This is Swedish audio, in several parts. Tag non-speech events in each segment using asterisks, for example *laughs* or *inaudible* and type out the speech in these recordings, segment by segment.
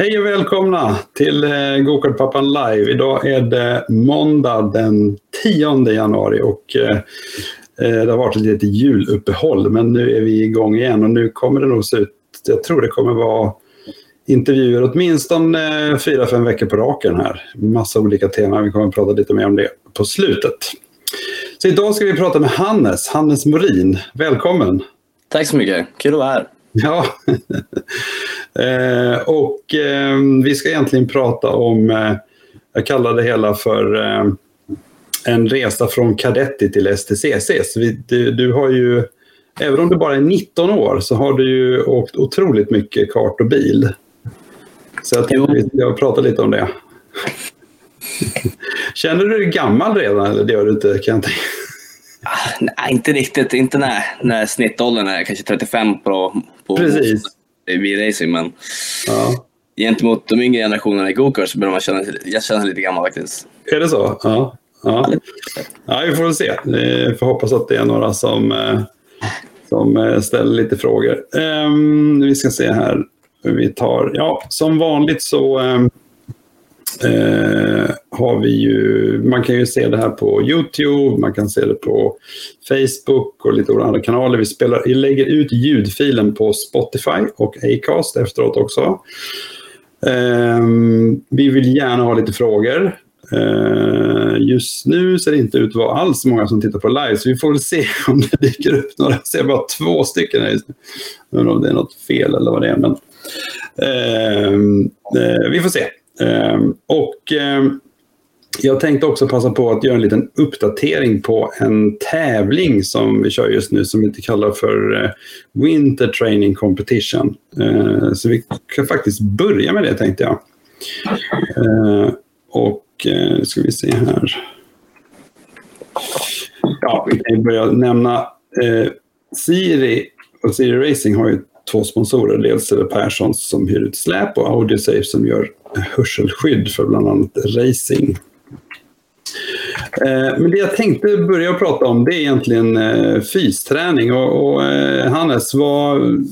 Hej och välkomna till eh, Gokartpappan live. Idag är det måndag den 10 januari och eh, eh, det har varit ett litet juluppehåll men nu är vi igång igen och nu kommer det nog se ut, jag tror det kommer vara intervjuer åtminstone fyra, fem veckor på raken här. Massa olika teman, vi kommer att prata lite mer om det på slutet. Så idag ska vi prata med Hannes, Hannes Morin. Välkommen! Tack så mycket, kul att vara här. *laughs* Ja, eh, och eh, vi ska egentligen prata om, eh, jag kallar det hela för eh, en resa från Cadetti till STCC. Så vi, du, du, har ju, även om du bara är 19 år, så har du ju åkt otroligt mycket kart och bil. Så jag tänkte vi ska prata lite om det. *laughs* Känner du dig gammal redan eller det gör du inte? Kan jag tänka. Ah, nej, inte riktigt. Inte när, när snittåldern är kanske 35 på, på Precis. bilracing. Men Ja. gentemot de yngre generationerna i gokart så börjar man känna jag känner lite gammal faktiskt. Är det så? Ja. Ja. ja, vi får väl se. Vi får hoppas att det är några som, eh, som eh, ställer lite frågor. Ehm, vi ska se här. Vi tar, ja, som vanligt så ehm, eh, har vi ju, man kan ju se det här på YouTube, man kan se det på Facebook och lite andra kanaler. Vi, spelar, vi lägger ut ljudfilen på Spotify och Acast efteråt också. Eh, vi vill gärna ha lite frågor. Eh, just nu ser det inte ut att vara alls många som tittar på live, så vi får väl se *laughs* om det dyker upp några. Jag ser bara två stycken här just nu. Jag undrar om det är något fel eller vad det är. Men, ehm, eh, vi får se. Ehm, och ehm, jag tänkte också passa på att göra en liten uppdatering på en tävling som vi kör just nu som vi kallar för eh, Winter Training Competition. Ehm, så vi kan faktiskt börja med det tänkte jag. Och nu ska vi se här. Ja, vi kan börja nämna eh, Siri och Siri Racing har ju två sponsorer. Dels är det Perssons som hyr ut släp och Audiosafe som gör hörselskydd för bland annat racing. Eh, Men det jag tänkte börja prata om det är egentligen eh, fysträning. Och, och eh, Hannes, vad,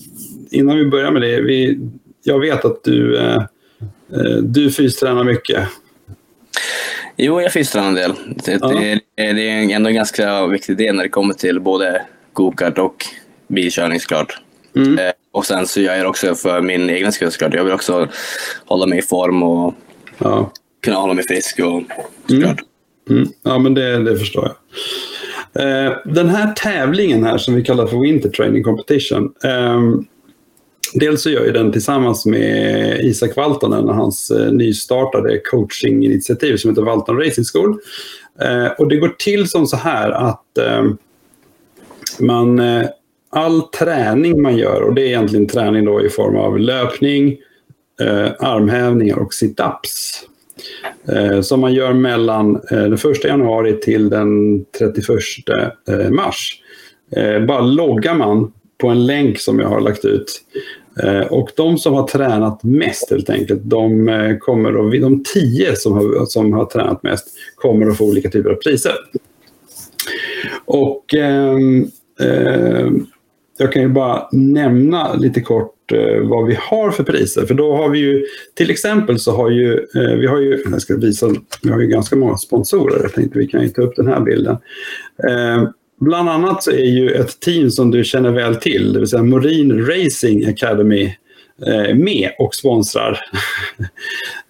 innan vi börjar med det. Vi, jag vet att du, du fystränar mycket. Jo, jag fystrar en del. Det, Ja. det, är- det är ändå en ganska viktig del när det kommer till både gokart och bilkörning såklart. Mm. Eh, Och sen så gör jag det också för min egen skull såklart. Jag vill också hålla mig i form och Ja. kunna hålla mig frisk och såklart. Mm. Ja, men det, det förstår jag. Eh, den här tävlingen här som vi kallar för Winter Training Competition. ehm, dels så gör jag den tillsammans med Isak Valtonen och hans eh, nystartade coachinginitiativ som heter Valton Racing School. Och det går till som så här att ehm, man, all träning man gör, och det är egentligen träning då i form av löpning, eh, armhävningar och sit-ups. Eh, som man gör mellan eh, den 1 januari till den 31 eh, mars. Eh, bara loggar man på en länk som jag har lagt ut. Eh, och de som har tränat mest helt enkelt, de eh, kommer att, de tio som har, som har tränat mest kommer att få olika typer av priser. Och Eh, jag kan ju bara nämna lite kort eh, vad vi har för priser. För då har vi ju, till exempel så har ju, eh, vi har ju, jag ska visa, vi har ju ganska många sponsorer. Jag tänkte vi kan ju ta upp den här bilden. Eh, bland annat så är ju ett team som du känner väl till, det vill säga Morin Racing Academy, eh, med och sponsrar. *laughs*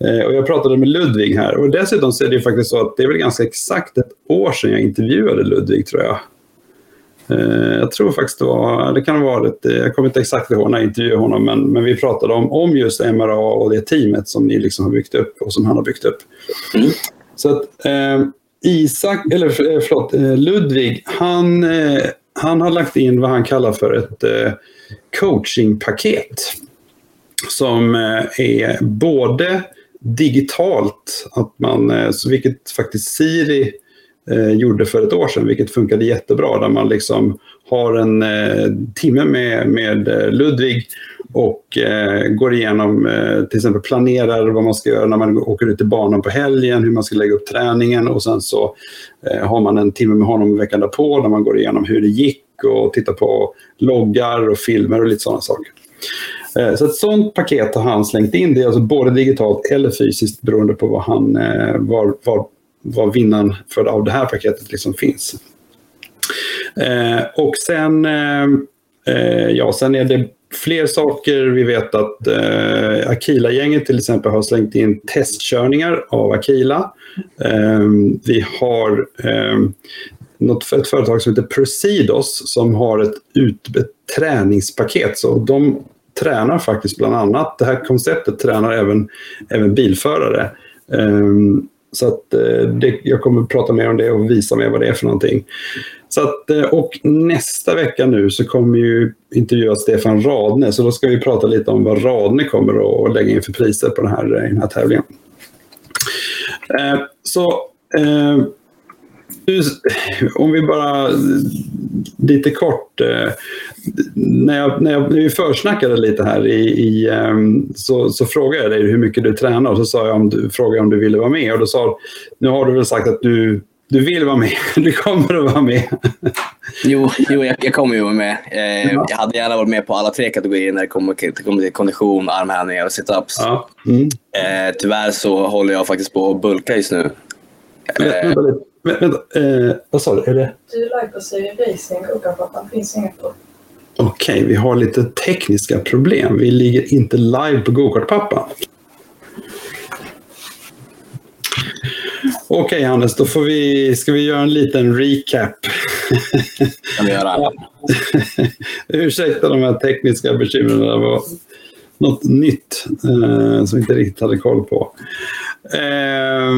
Eh, och jag pratade med Ludvig här och dessutom så är det ju faktiskt så att det är väl ganska exakt ett år sedan jag intervjuade Ludvig tror jag. Eh, Jag tror faktiskt det var, det kan ha varit, eh, jag kommer inte exakt ihåg när jag intervjuade honom, men, men vi pratade om, om just MRA och det teamet som ni liksom har byggt upp och som han har byggt upp. Mm. Så att eh, Isak, eller eh, förlåt, Ludvig, han, eh, han har lagt in vad han kallar för ett eh, coachingpaket. Som är både digitalt, att man, så vilket faktiskt Siri eh, gjorde för ett år sedan, vilket funkade jättebra. Där man liksom har en eh, timme med, med eh, Ludvig och eh, går igenom, eh, till exempel planerar vad man ska göra när man åker ut till banan på helgen, hur man ska lägga upp träningen och sen så eh, har man en timme med honom veckan därpå där man går igenom hur det gick och tittar på loggar och filmer och lite sådana saker. Eh, så ett sånt paket har han slängt in. Det är alltså både digitalt eller fysiskt beroende på vad han, eh, var, var, var vinnaren för, av det här paketet liksom finns. Eh, och sen, eh, eh, ja, sen är det fler saker. Vi vet att eh, Akila-gänget till exempel har slängt in testkörningar av Akila. Eh, vi har eh, något, ett företag som heter Presidos som har ett, ut, ett träningspaket. Så de tränar faktiskt bland annat, det här konceptet tränar även, även bilförare. Um, så att, eh, det, jag kommer att prata mer om det och visa mer vad det är för någonting. Så att, eh, och nästa vecka nu så kommer ju intervjua Stefan Radne, så då ska vi prata lite om vad Radne kommer att lägga in för priser på den här, den här tävlingen. Eh, så om vi bara lite kort. Eh, när, jag, när, jag, när vi försnackade lite här i, i um, så, så frågade jag dig hur mycket du tränar och så sa jag om du, frågade om du ville vara med och då sa nu har du väl sagt att du, du vill vara med. *laughs* Du kommer att vara med. *laughs* jo, jo jag, jag kommer ju vara med. Eh, ja. Jag hade gärna varit med på alla tre kategorier när det kommer, det kommer till kondition, armhävningar och situps. Ja. Mm. Eh, tyvärr så håller jag faktiskt på att bulka just nu. Lite. Vänta, eh, vad sa du? Är det... Du är på Siri Racing, Gokapappan. finns inget på. Okej, okay, vi har lite tekniska problem. Vi ligger inte live på Gokartpappan. Okej okay, Hannes, då får vi, ska vi göra en liten recap. kan vi göra. *laughs* Ursäkta de här tekniska bekymren. Det var något nytt eh, som vi inte riktigt hade koll på. Eh,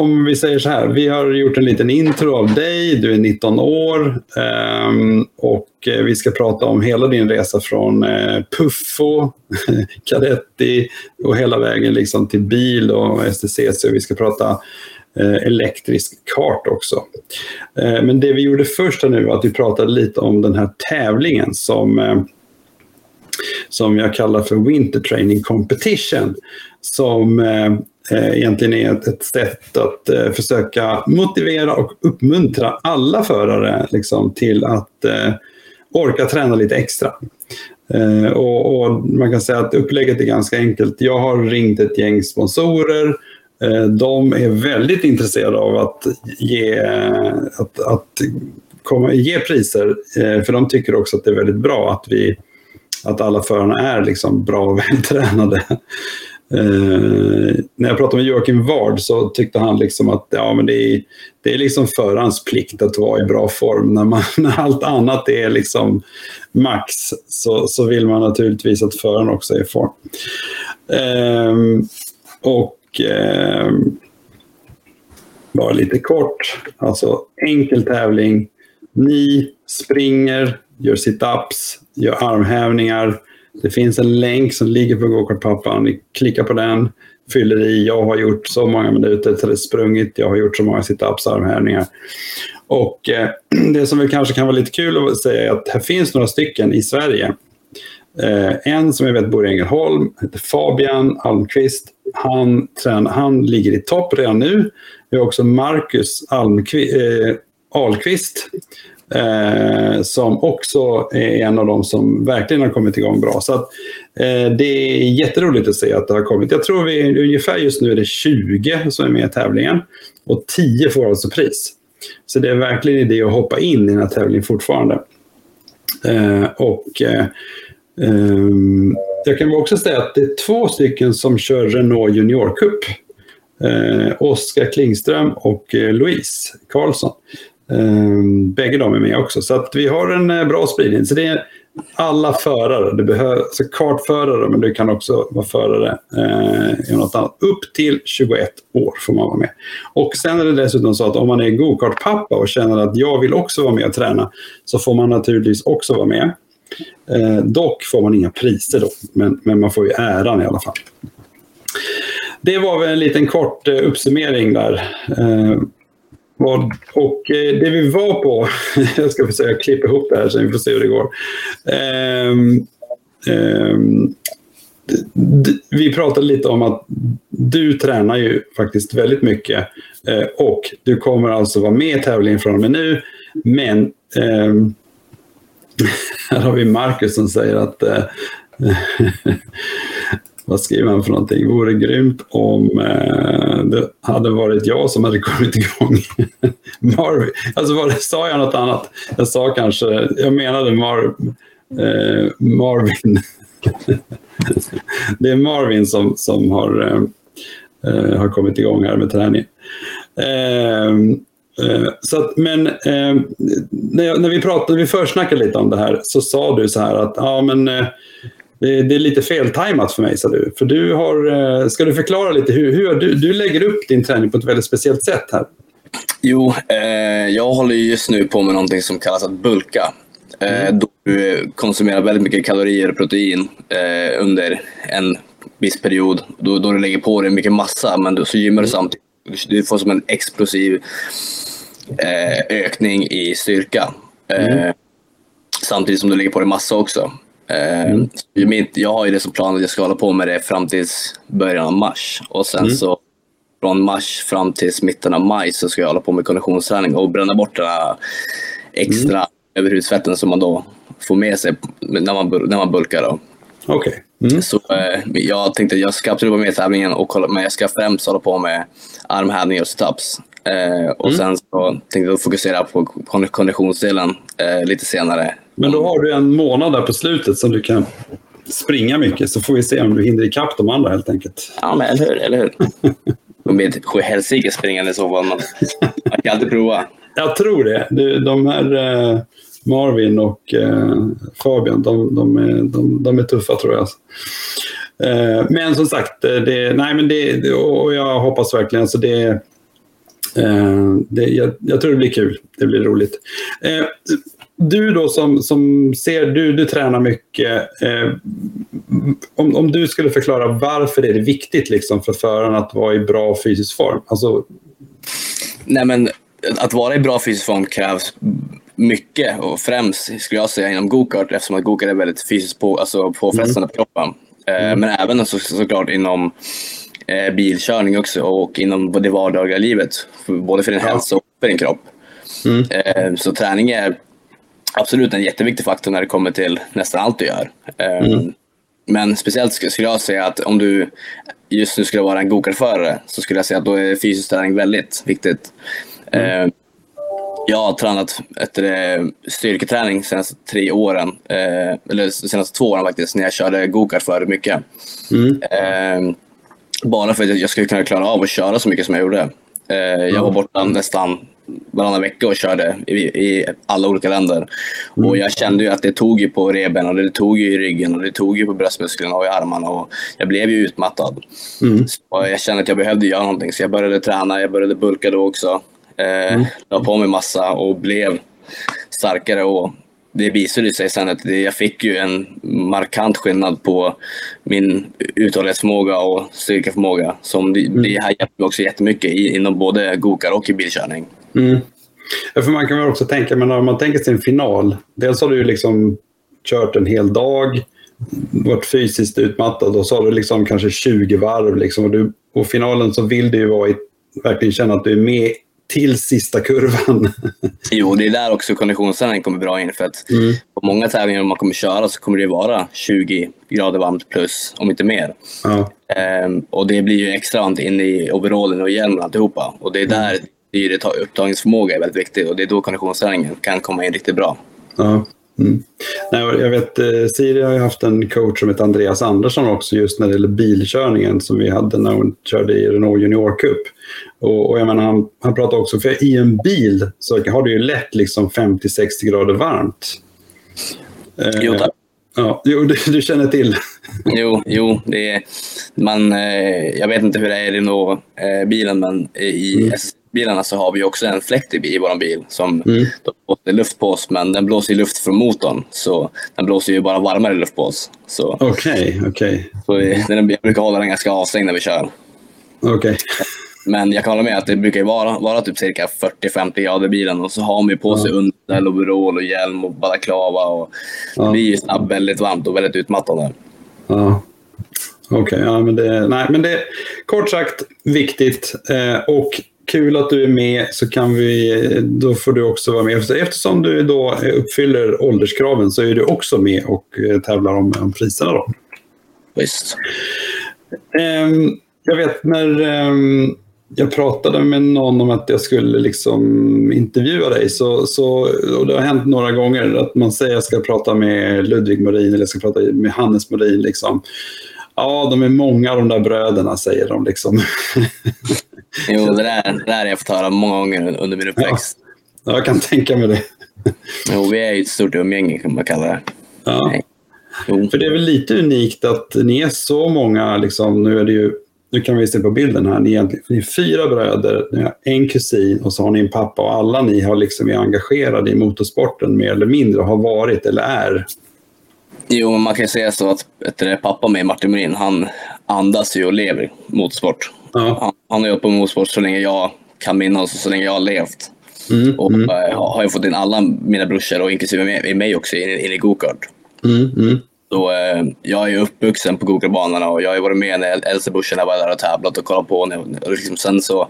om vi säger så här, vi har gjort en liten intro av dig, du är 19 år ehm, och eh, vi ska prata om hela din resa från eh, Puffo, *laughs* Cadetti och hela vägen liksom till bil och STCC. Vi ska prata eh, elektrisk kart också. Men det vi gjorde först nu var att vi pratade lite om den här tävlingen som som jag kallar för Winter Training Competition. Som Eh, egentligen är ett, ett sätt att eh, försöka motivera och uppmuntra alla förare liksom, till att eh, orka träna lite extra. Eh, och, och, Man kan säga att upplägget är ganska enkelt. Jag har ringt ett gäng sponsorer. Eh, de är väldigt intresserade av att ge, att, att komma, ge priser. Eh, för de tycker också att det är väldigt bra att vi att alla förarna är liksom bra och vältränade. Eh, när jag pratade med Joakim Ward så tyckte han liksom att ja, men det, är, det är liksom förarens plikt att vara i bra form. När, man, *laughs* när allt annat är liksom max så, så vill man naturligtvis att föraren också är i form. Eh, och eh, bara lite kort, alltså enkel tävling. Ni springer, gör sit-ups, gör armhävningar, det finns en länk som ligger på Gokartpappan. Ni klickar på den, fyller i. Jag har gjort så många minuter, sprungit, jag har gjort så många situps, armhävningar. Och eh, *clears throat* det som väl kanske kan vara lite kul att säga är att här finns några stycken i Sverige. Eh, en som jag vet bor i Ängelholm, heter Fabian Almqvist. Han, tränar, han ligger i topp redan nu. Vi har också Marcus Almqvist, eh, Ahlqvist Eh, som också är en av de som verkligen har kommit igång bra. Så att, eh, det är jätteroligt att se att det har kommit. Jag tror vi ungefär just nu är det 20 som är med i tävlingen och 10 får alltså pris. Så det är verkligen idé att hoppa in i den här tävlingen fortfarande. Eh, och eh, eh jag kan också säga att det är två stycken som kör Renault Junior Cup. Eh, Oskar Klingström och eh, Louise Karlsson. Um, bägge de är med också. Så att vi har en eh, bra spridning. Så det är alla förare. Du behöver, alltså kartförare, men du kan också vara förare eh, i något annat. Upp till 21 år får man vara med. Och sen är det dessutom så att om man är gokartpappa och känner att jag vill också vara med och träna så får man naturligtvis också vara med. Eh, dock får man inga priser då, men, men man får ju äran i alla fall. Det var väl en liten kort eh, uppsummering där. Eh, och eh, det vi var på, *laughs* jag ska försöka klippa ihop det här så vi får se hur det går. Um, um, vi pratade lite om att du tränar ju faktiskt väldigt mycket eh, och du kommer alltså vara med i tävlingen från och med nu. Men um, *laughs* här har vi Marcus som säger att eh, *laughs* vad skriver han för någonting? Vore grymt om eh, det hade varit jag som hade kommit igång. *laughs* Marvin. Alltså var det, sa jag något annat? Jag sa kanske, jag menade Mar, eh, Marvin. *laughs* det är Marvin som, som har, eh, eh har kommit igång här med träningen. Ehm, eh, så att, men ehm, när, jag, när vi pratade, vi försnackade lite om det här så sa du så här att ja, men, eh, det, det är lite feltajmat för mig, sa du. För du har, ska du förklara lite hur, hur du, du lägger upp din träning på ett väldigt speciellt sätt här? Jo, eh, jag håller just nu på med någonting som kallas att bulka. Eh, mm. Då du konsumerar väldigt mycket kalorier och protein eh, under en viss period. Då, då du lägger på dig mycket massa, men då, så gymmar du mm. samtidigt. Du får som en explosiv eh, ökning i styrka. Eh, mm. Samtidigt som du lägger på dig massa också. Eh, mm. Jag har ju det som plan att jag ska hålla på med det fram till början av mars. Och sen mm. så från mars fram till mitten av maj så ska jag hålla på med konditionsträning och bränna bort den här extra mm. överhudsfetten som man då får med sig när man, när man bulkar. Då. Okay. Mm. Så eh, jag tänkte jag ska absolut vara med i tävlingen, och kolla, men jag ska främst hålla på med armhävningar och situps. Eh, och mm. sen så tänkte jag fokusera på konditionsdelen eh, lite senare. Men då har du en månad där på slutet som du kan springa mycket, så får vi se om du hinner ikapp de andra helt enkelt. Ja, men eller hur. Eller hur? *laughs* med ett sjuhelsike springande i så fall. Man, man kan alltid prova. Jag tror det. De här eh, Marvin och eh, Fabian, de, de, är, de, de är tuffa tror jag. Eh, men som sagt, det, nej, men det, och jag hoppas verkligen. Så det, det, jag, jag, tror det blir kul. Det blir roligt du då som, som ser, du, du tränar mycket. Eh, om, om du skulle förklara varför är det viktigt liksom, för föraren att vara i bra fysisk form? Alltså... Nej, men att vara i bra fysisk form krävs mycket och främst skulle jag säga inom gokart eftersom att gokart är väldigt fysiskt på, alltså påfrestande mm. på kroppen. Eh, mm. Men även så, såklart inom eh, bilkörning också och inom det vardagliga livet. Både för din ja. hälsa och för din kropp. Mm. Eh, så träning är absolut en jätteviktig faktor när det kommer till nästan allt du gör. Ehm, mm. Men speciellt skulle jag säga att om du just nu skulle vara en gokartförare så skulle jag säga att då är fysisk träning väldigt viktigt. Mm. Ehm, jag har tränat efter styrketräning de senaste tre åren, eh, eller de senaste två åren faktiskt, när jag körde gokart för mycket. Mm. Bara för att jag skulle kunna klara av att köra så mycket som jag gjorde. Jag var borta nästan varannan vecka och körde i, i alla olika länder. Och jag kände ju att det tog ju på reben och det tog ju i ryggen och det tog ju på bröstmusklerna och i armarna. Och jag blev ju utmattad. Mm. Så jag kände att jag behövde göra någonting så jag började träna. Jag började bulka då också. Eh, mm. La på mig massa och blev starkare. Och det visade sig sen att jag fick ju en markant skillnad på min uthållighetsförmåga och styrkeförmåga. Som det, mm. det har hjälpt mig också jättemycket inom både gokar och i bilkörning. Mm. för man kan väl också tänka, men när man tänker sig en final. Dels har du liksom kört en hel dag, varit fysiskt utmattad och så har du liksom kanske 20 varv. Liksom, och, du, och finalen så vill du ju vara i, verkligen känna att du är med till sista kurvan. *laughs* jo, det är där också konditionsträning kommer bra in. För att mm. på många tävlingar man kommer köra så kommer det vara 20 grader varmt plus, om inte mer. Ja. Ehm, och det blir ju extra varmt in i overallen och hjälmen alltihopa. Och det är där mm det upptagningsförmåga är väldigt viktig och det är då konditionsträningen kan komma in riktigt bra. Ja. Mm. Nej, jag vet, eh, Siri har ju haft en coach som heter Andreas Andersson också just när det gäller bilkörningen som vi hade när hon körde i Renault Junior Cup. Och, och jag menar, han, han pratar också, för i en bil så har du ju lätt liksom 50-60 grader varmt. Eh, jo, tack. Ja, jo, du, du, känner till. Jo, jo det är, man, eh, jag vet inte hur det är i Renault-bilen, men i mm bilarna så har vi också en fläkt i, vår bil som mm. blåser luft på oss, men den blåser luft från motorn. Så den blåser ju bara varmare luft på oss. Okej, okej. Okay, okay. Så jag brukar hålla den ganska avstängd när vi kör. Okej. Okay. Men jag kan hålla med att det brukar vara, vara typ cirka 40-50 grader i bilen och så har man ju på sig ja. underställ, overall och hjälm och balaklava. Och ja. Det blir ju snabbt väldigt varmt och väldigt utmattande. Ja. Okej, okay, ja, men det, nej, men det är kort sagt viktigt. Eh, och kul att du är med, så kan vi, då får du också vara med. Eftersom du då uppfyller ålderskraven så är du också med och eh, tävlar om, om priserna. Då. Visst. Um, jag vet när um, jag pratade med någon om att jag skulle liksom intervjua dig, så, så, och det har hänt några gånger att man säger att jag ska prata med Ludvig Morin eller jag ska prata med Hannes Morin. Liksom. Ja, de är många de där bröderna, säger de. Liksom. *laughs* Jo, det där, det där har jag fått höra många gånger under min uppväxt. Ja, jag kan tänka mig det. Jo, vi är ju ett stort umgänge kan man kalla det. Ja. För det är väl lite unikt att ni är så många, liksom, nu är det ju nu kan vi se på bilden här, ni är, ni är fyra bröder, ni har en kusin och så har ni en pappa och alla ni har liksom är engagerade i motorsporten mer eller mindre, har varit eller är. Jo, man kan säga så att ett, pappa med Martin Morin, han andas ju och lever motorsport. Ja. Han, han har jobbat på motorsport så länge jag kan minnas och så länge jag har levt. Mm, och mm. Äh, har jag fått in alla mina brorsor och inklusive mig, mig också in, in i gokart. Mm, mm. Så, äh, jag är uppvuxen på gokartbanorna och jag har varit med när äldste brorsorna var där och tävlat och kollat på. Och liksom, sen så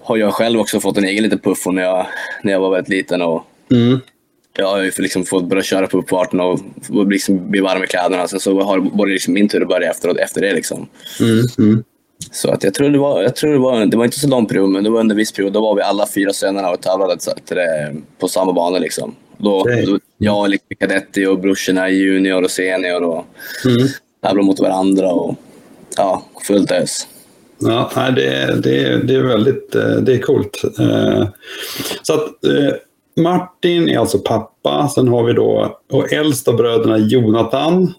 har jag själv också fått en egen liten puff när jag, när jag var väldigt liten. Och, mm. Jag har ju liksom fått börja köra på uppfarten och liksom bli varm i kläderna. Sen så har, var det liksom min tur att börja efter, efter det. Liksom. Så att jag tror det var, jag tror det var, det var inte så lång period, men det var under en viss period. Då var vi alla fyra sönerna och tävlade på samma bana. Liksom. Då, okay. då, jag, liksom, kadetti och brorsorna junior och senior och mm. tävlade mot varandra. Och, ja, fullt ös. Ja, det, det, det är väldigt eh, det är coolt. Eh, så att eh, Martin är alltså pappa. Sen har vi då och äldsta bröderna Jonathan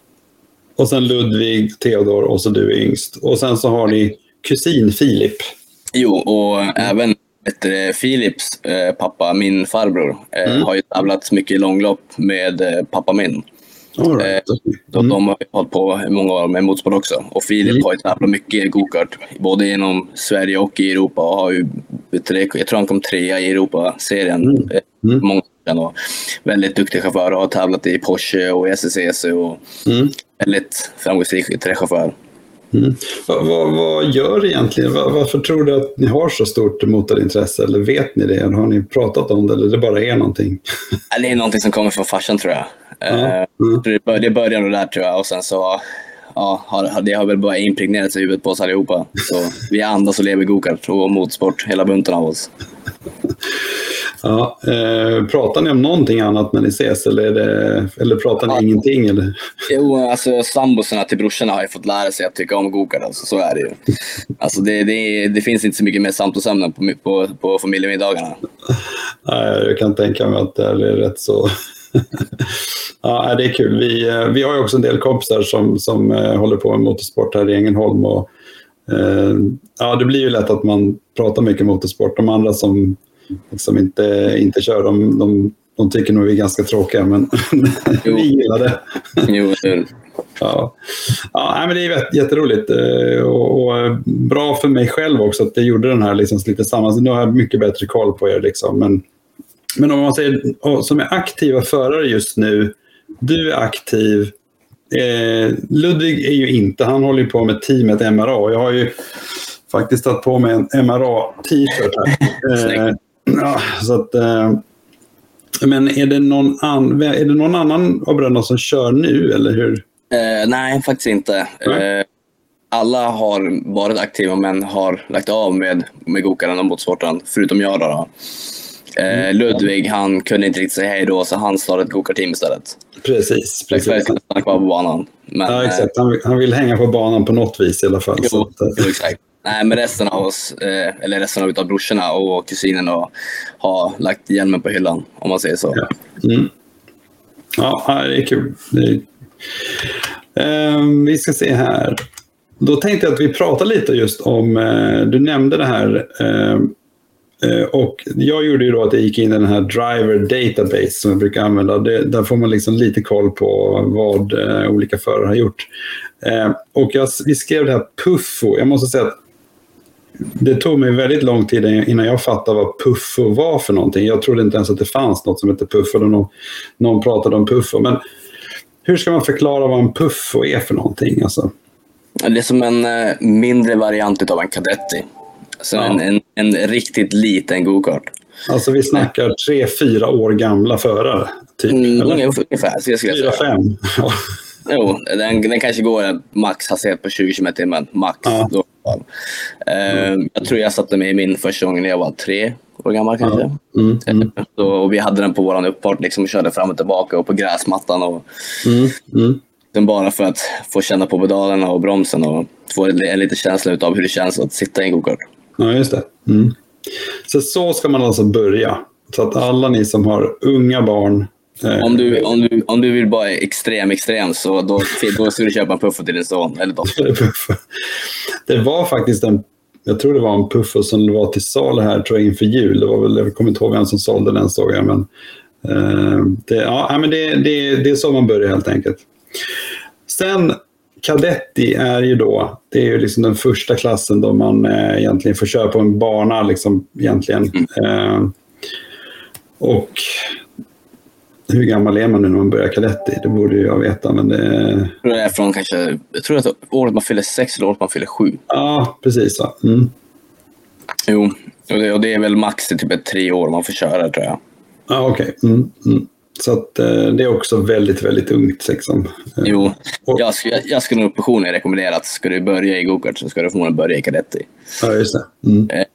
och sen Ludvig, Theodor och så du är yngst. Och sen så har ni kusin Filip. Jo, och även ett, Philips eh, pappa, min farbror, eh, mm. har ju tävlat mycket i långlopp med eh, pappa min. All right. mm. De har hållit på många år med motorsport också. Och Filip mm. har ju tävlat mycket i gokart, både inom Sverige och i Europa. Och har ju, jag tror han kom trea i Europa-serien. Mm. Mm. Många och väldigt duktig chaufför och har tävlat i Porsche och SSEC och mm. väldigt framgångsrik chaufför. Mm. Vad, vad, vad, gör egentligen? Var, varför tror du att ni har så stort motorintresse? Eller vet ni det? Eller har ni pratat om det? Eller det bara är någonting? Det är någonting som kommer från farsan tror jag. Ja. Mm. Det började där tror jag och sen så ja, har, det har väl bara impregnerats i huvudet på oss allihopa. Så vi andas och lever gokart och motorsport, hela bunten av oss. Ja, eh, pratar ni om någonting annat när ni ses eller, det, eller pratar ni ja. ingenting? Eller? Jo, alltså sambosarna till brorsorna har ju fått lära sig att tycka om gokart. Alltså, så är det ju. Alltså, det, det, det finns inte så mycket mer samtalsämnen på, på, på familjemiddagarna. Nej, jag kan tänka mig att det är rätt så *laughs* ja, det är kul. Vi, eh, vi har ju också en del kompisar som, som uh, håller på med motorsport här i Ängelholm. Och, uh, ja, det blir ju lätt att man pratar mycket motorsport. De andra som liksom inte, inte kör, de, de, de tycker nog vi är ganska tråkiga, men *laughs* vi gillar det. jo, det *laughs* Ja. Ja, men det är jätteroligt och, och, bra för mig själv också att jag gjorde den här liksom lite samman. Nu har jag mycket bättre koll på er. Liksom. Men men om man säger som är aktiva förare just nu, du är aktiv. Eh, Ludvig är ju inte, han håller på med teamet MRA. Jag har ju faktiskt tagit på mig en MRA-t-shirt här. *laughs* Eh, ja, så att, eh, men är det, någon an, är det någon annan av bröderna som kör nu, eller hur? Eh, nej, faktiskt inte. Mm. alla har varit aktiva men har lagt av med, med gokaren och motorsporten, förutom jag. Då, då. Eh, mm. Ludvig han kunde inte riktigt säga hej då, så han startade ett gokarteam istället. Precis. precis. Stanna kvar på banan. Men, ja, exakt. Han, han, vill hänga på banan på något vis i alla fall. Jo, att, jo exakt. Nej, men resten av oss, eh, eller resten av brorsorna och kusinerna har lagt hjälmen på hyllan, om man säger så. Ja, mm. ja det är kul. Det är... Um, vi ska se här. Då tänkte jag att vi pratar lite just om, uh, du nämnde det här uh, Eh, Eh, och jag gjorde ju då att jag gick in i den här Driver Database som jag brukar använda. Det, där får man liksom lite koll på vad eh, olika förare har gjort. Eh, och jag, vi skrev det här Puffo. Jag måste säga att det tog mig väldigt lång tid innan jag fattade vad Puffo var för någonting. Jag trodde inte ens att det fanns något som hette Puffo. Någon, någon pratade om Puffo. Men hur ska man förklara vad en Puffo är för någonting? Alltså? Det är som en eh, mindre variant av en Cadetti. Så ja. en, en, en, riktigt liten gokart. Alltså vi snackar tre, fyra år gamla förare? Typ, mm, ungefär, så jag skulle fyra, säga. fem? Jo, den, den kanske går max hastighet på 20 km i timmen. Max. Ja. Då. Uh, jag tror jag satte mig i min första gång när jag var tre år gammal kanske. Mm, mm. Så, och vi hade den på vår uppfart liksom, och körde fram och tillbaka och på gräsmattan. Och, mm, mm. bara för att få känna på pedalerna och bromsen och få en liten känsla av hur det känns att sitta i en gokart. Ja, just det. Mm. Så, så ska man alltså börja. Så att alla ni som har unga barn Eh, om du, om, du, om du vill vara extrem, extrem så då, då ska du köpa en puffo till din son eller dotter. *laughs* det var faktiskt en, jag tror det var en puffo som var till sal här tror jag, inför jul. Det var väl, jag kommer inte ihåg vem som sålde den såg jag. Men, uh, det, ja, men det, det, det är så man börjar helt enkelt. Sen Kadetti är ju då, det är ju liksom den första klassen då man eh, egentligen får köra på en bana. Liksom, egentligen. Mm. Eh, och hur gammal är man nu när man börjar kadetti? Det borde jag veta. Men det... Det är från kanske, jag tror att året man fyller sex eller året man fyller sju. Ja, precis. Så. Mm. Jo, och det, och det, är väl max i typ tre år man får köra tror jag. Ja, okej. Okay. Mm, mm. Så att, eh, det är också väldigt, väldigt ungt. Liksom. Eh, jo, jag, skulle, jag skulle nog personligen rekommendera att ska du börja i gokart så ska du förmodligen börja i kadetti. Ja, just det. Mm. Eh,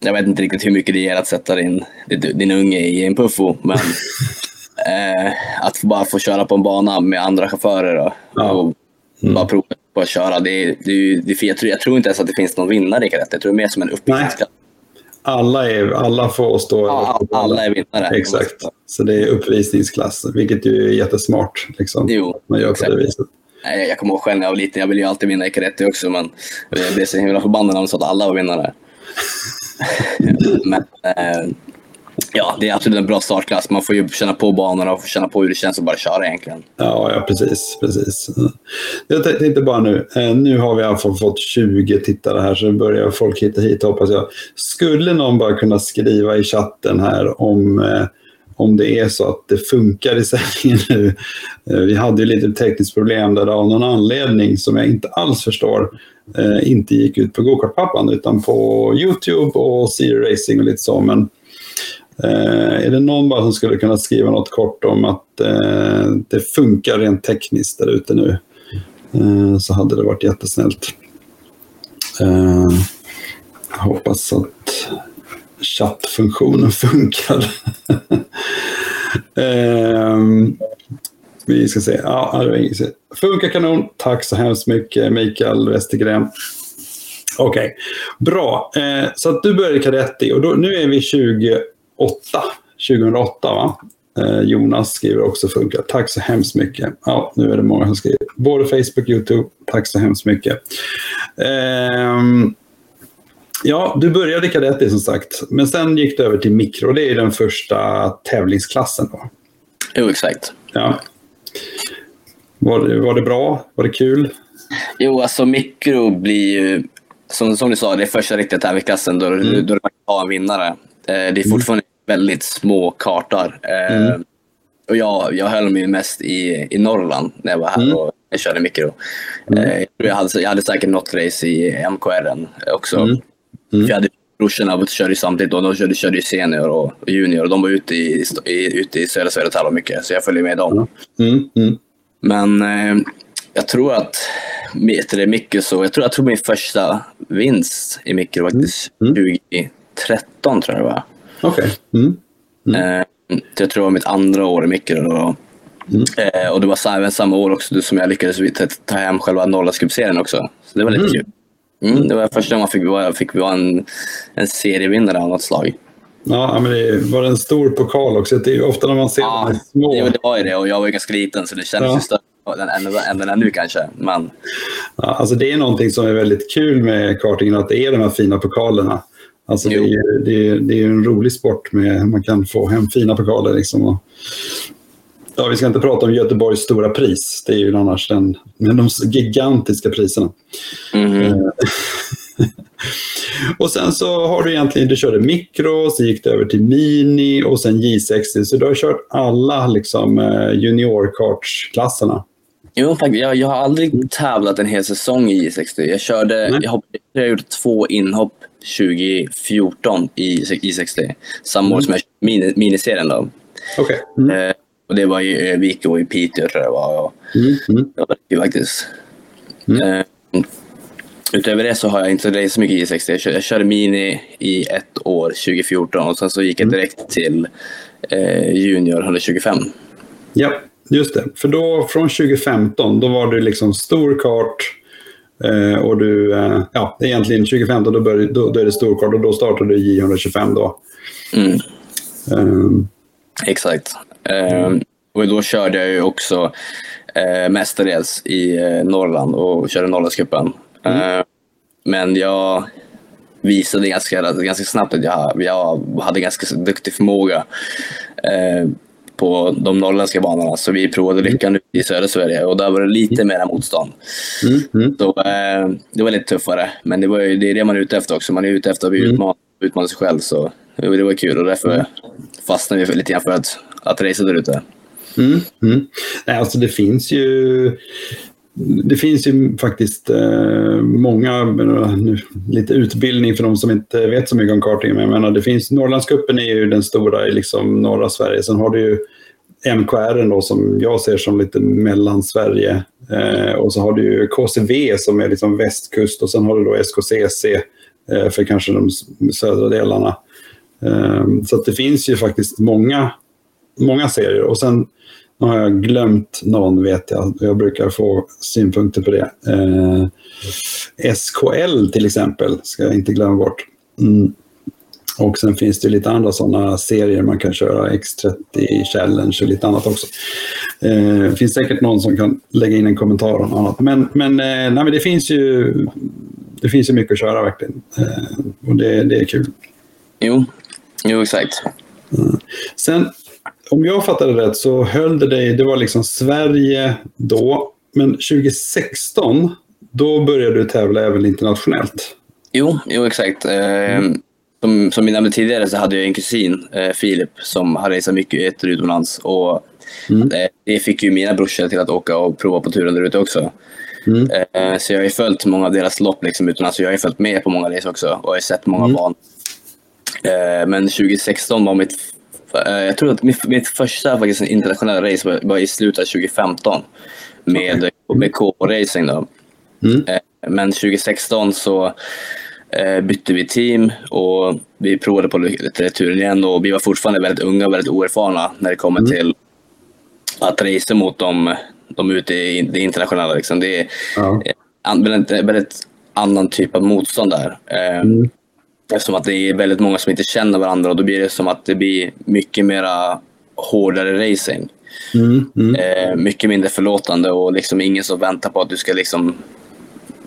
jag vet inte riktigt hur mycket det ger att sätta din, din unge i en puffo, men *laughs* Eh, att bara få köra på en bana med andra chaufförer och, ja. och mm. bara prova på att köra. Det, det, det, jag, tror, jag tror inte ens att det finns någon vinnare i kadett. Jag tror det är mer som en uppvisningsklass. Alla, är, alla får stå... Ja, alla är vinnare. Exakt. Så det är uppvisningsklass, vilket ju är jättesmart. Liksom, jo, man gör exakt. på det viset. Jag kommer ihåg själv när jag var liten, jag ville ju alltid vinna i kadetti också, men jag blev så himla förbannad när de sa att alla var vinnare. *laughs* men, eh, Ja, det är absolut en bra startklass. Man får ju känna på banorna och känna på hur det känns att bara köra egentligen. Ja, ja precis. precis. Jag tänkte bara nu, eh, nu har vi i alla fall fått 20 tittare här så börjar folk hitta hit hoppas jag. Skulle någon bara kunna skriva i chatten här om eh, om det är så att det funkar i sändningen nu. Eh, vi hade ju lite tekniskt problem där det av någon anledning som jag inte alls förstår inte gick ut på Gokartpappan utan på Youtube och Zero Racing och lite så. Men Eh, är det någon bara som skulle kunna skriva något kort om att eh, det funkar rent tekniskt där ute nu eh, så hade det varit jättesnällt. Eh, jag hoppas att chattfunktionen *laughs* funkar. eh, vi ska se. Ja, det. Funkar kanon. Tack så hemskt mycket Mikael Westergren. Okej, okay. bra. Eh, så att du började Kadetti och då, nu är vi 20 2008 va? Eh, Jonas skriver också funkar. Tack så hemskt mycket. Ja, nu är det många som skriver. Både Facebook och YouTube. Tack så hemskt mycket. Eh, ja, du började kadetti som sagt. Men sen gick du över till mikro. Det är den första tävlingsklassen då. Jo, exakt. Ja. Var det, var det bra? Var det kul? Jo, alltså mikro blir ju, som, som du sa, det är första riktiga tävlingsklassen då, mm. då man kan ha en vinnare. Eh, det är mm. fortfarande mm. väldigt små kartor. Eh, mm. Och jag, jag höll mig mest i, i Norrland när jag var här mm. och jag körde mikro. Mm. Eh, jag, hade, jag hade säkert något race i MKR också. Mm. Mm. Jag hade brorsorna körde samtidigt och de körde, körde senior och junior och de var ute i, i, ute i södra tävlade mycket så jag följde med dem. Men eh, jag tror att det mikro så, jag tror, jag tror min första vinst i mikro faktiskt mm. 13 tror jag det var. Okej. Okay. Mm. Mm. Eh, jag tror det var mitt andra år i mikro. Då. Mm. Eh, och det var även samma år också som jag lyckades ta hem själva Norrlandscupserien också. Så det var lite mm. kul. Mm, det var första gången man fick, vara, fick vara en, en serievinnare av något slag. Ja, men det var en stor pokal också. Det är ofta när man ser ja, de små. Ja, det var ju det. Och jag var ju ganska liten så det kändes ja. ju större än den är nu kanske. Men... Ja, alltså det är någonting som är väldigt kul med kartingen, att det är de här fina pokalerna. Alltså det är, det, är, det är en rolig sport med man kan få hem fina pokaler. Liksom och, ja, vi ska inte prata om Göteborgs stora pris. Det är ju annars den, med de gigantiska priserna. Mm. *laughs* och sen så har du egentligen, du körde mikro, så gick du över till mini och sen J60. Så du har kört alla liksom, eh, juniorkartsklasserna. Jo, faktiskt. Jag, jag har aldrig tävlat en hel säsong i I60. Jag körde, jag, hopp, jag gjort två inhopp 2014 i I60. Samma år som jag körde miniserien. Då. Okay. Mm. Eh, och det var i Övik och i Piteå tror jag det var. Och mm. Mm. Det kul faktiskt. Mm. Eh, utöver det så har jag inte så mycket i I60. Jag jag körde mini i ett år, 2014, och sen så gick jag mm. direkt till eh, Junior 125. Ja, just det. För då från 2015, då var du liksom stor kart eh, och du, eh, ja egentligen 2015 då, började, då, då är det stor kart och då startade du J125 då. Mm. Um. Exakt. Um, och då körde jag ju också eh, mestadels i eh, Norrland och körde Norrlandscupen. Mm. Eh, men jag visade ganska, ganska snabbt att jag, jag hade ganska duktig förmåga på de norrländska banorna. Så vi provade mm. lyckan i södra Sverige och där var det lite mm. mera motstånd. Mm. Mm. Så, eh, det var lite tuffare, men det, var ju, det är det man är ute efter också. Man är ute efter att mm. utmanad, utmana sig själv. Så det var kul och därför mm. fastnade vi lite grann för att, att racea där ute. Mm, mm. Nej, alltså det finns ju det finns ju faktiskt eh, många, eh, nu, lite utbildning för de som inte vet så mycket om karting, men jag menar, det finns, Norrlandscupen är ju den stora i liksom norra Sverige. Sen har du ju MKR då, som jag ser som lite mellan Sverige. Eh, och så har du ju KCV som är liksom västkust och sen har du då SKCC eh, för kanske de södra delarna. Eh, så det finns ju faktiskt många, många serier. Och sen nu har jag glömt någon vet jag. Jag brukar få synpunkter på det. Eh, SKL till exempel ska jag inte glömma bort. Mm. Och sen finns det lite andra sådana serier man kan köra. X30 Challenge och lite annat också. Eh, det finns säkert någon som kan lägga in en kommentar om annat. Men, men, eh, nej, men det, finns ju, det finns ju mycket att köra verkligen. Eh, och det, det är kul. Jo, jo exakt. Mm. Sen om jag fattade rätt så höll det dig, det var liksom Sverige då, men 2016 då började du tävla även internationellt. Jo, jo exakt. Eh, mm. Som, som vi nämnde tidigare så hade jag en kusin, eh, Filip, som har rest mycket utomlands. Och mm. eh, det fick ju mina brorsor till att åka och prova på turen där ute också. Mm. Så jag har ju följt många av deras lopp liksom utomlands. Jag har ju följt med på många resor också och har sett många mm. Eh, men 2016 var mitt jag tror att mitt, mitt första faktiskt, internationella race var, var, i slutet av 2015 med, okay. med K-racing. Då. Mm. Eh, men 2016 så eh, bytte vi team och vi provade på turen igen och vi var fortfarande väldigt unga och väldigt oerfarna när det kommer mm. till att racea mot dem, de ute i det internationella. Liksom. Det är ja. väldigt, väldigt annan typ av motstånd där. Mm. Eftersom att det är väldigt många som inte känner varandra och då blir det som att det blir mycket mera hårdare racing. Mm, mm. Eh, mycket mindre förlåtande och liksom ingen som väntar på att du ska liksom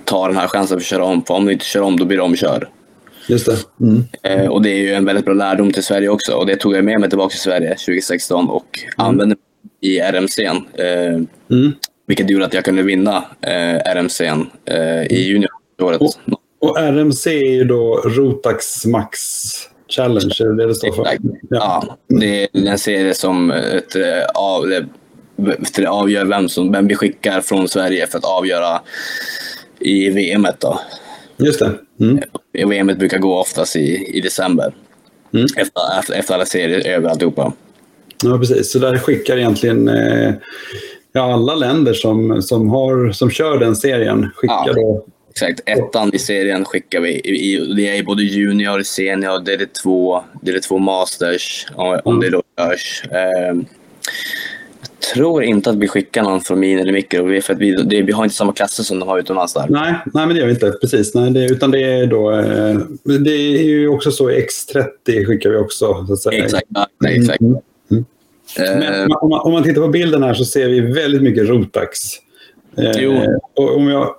ta den här chansen för att köra om. För om du inte kör om, då blir du omkörd. Just det. Mm. Eh, och det är ju en väldigt bra lärdom till Sverige också. Och det tog jag med mig tillbaka till Sverige 2016 och mm. använde i RMCn. Eh, mm. Vilket gjorde att jag kunde vinna eh, RMCn eh, i junior-året. Och RMC är ju då Rotax Max Challenge, är det det det står för? Ja. ja, det är en serie som ett, eh, av, det, avgör vem, som, vem vi skickar från Sverige för att avgöra i VM. Då. Just det. Mm. VM brukar gå oftast i, i december. Mm. Efter, efter, efter alla serier över alltihopa. Ja, precis. Så där skickar egentligen eh, ja, alla länder som, som, har, som kör den serien skickar ja. då Exakt. Ettan i serien skickar vi. I, det är både junior, senior, det är det två, det är det två masters om, om det då görs. Eh, jag tror inte att vi skickar någon från min eller mikro, för att vi, det, vi har inte samma klasser som de har utomlands där. Nej, nej men det gör vi inte. Precis. Nej, det, utan det är då... Eh, det är ju också så, X30 skickar vi också. Så att säga. Exakt. nej, exakt. Mm. Mm. Men, om, man, om man tittar på bilden här så ser vi väldigt mycket Rotax. Jo. Eh, och om jag,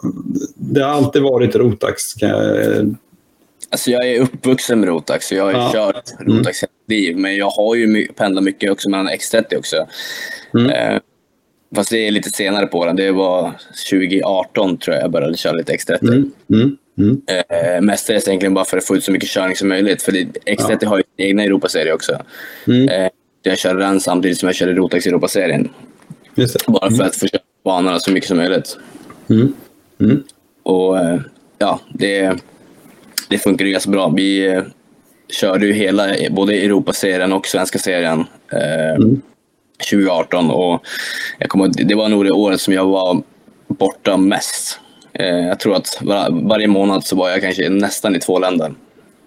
det har alltid varit Rotax. Jag... Alltså jag är uppvuxen med Rotax och jag har ja. kört Rotax mm. hela liv. Men jag har ju pendlat mycket också mellan X30 också. Mm. Eh, fast det är lite senare på den. Det var 2018 tror jag jag började köra lite X30. Mm. Mm. Mm. Eh, mestadels egentligen bara för att få ut så mycket körning som möjligt. För X30 ja. har ju sin egna Europaserie också. Mm. Eh, jag körde den samtidigt som jag körde Rotax Europaserien. Bara för mm. att få banorna så mycket som möjligt. Mm. Mm. Och eh, ja, det, det funkar ju ganska bra. Vi eh, körde ju hela, både Europaserien och svenska serien eh, Mm. 2018 och jag kommer, det var nog det året som jag var borta mest. Eh, jag tror att var, varje månad så var jag kanske nästan i två länder.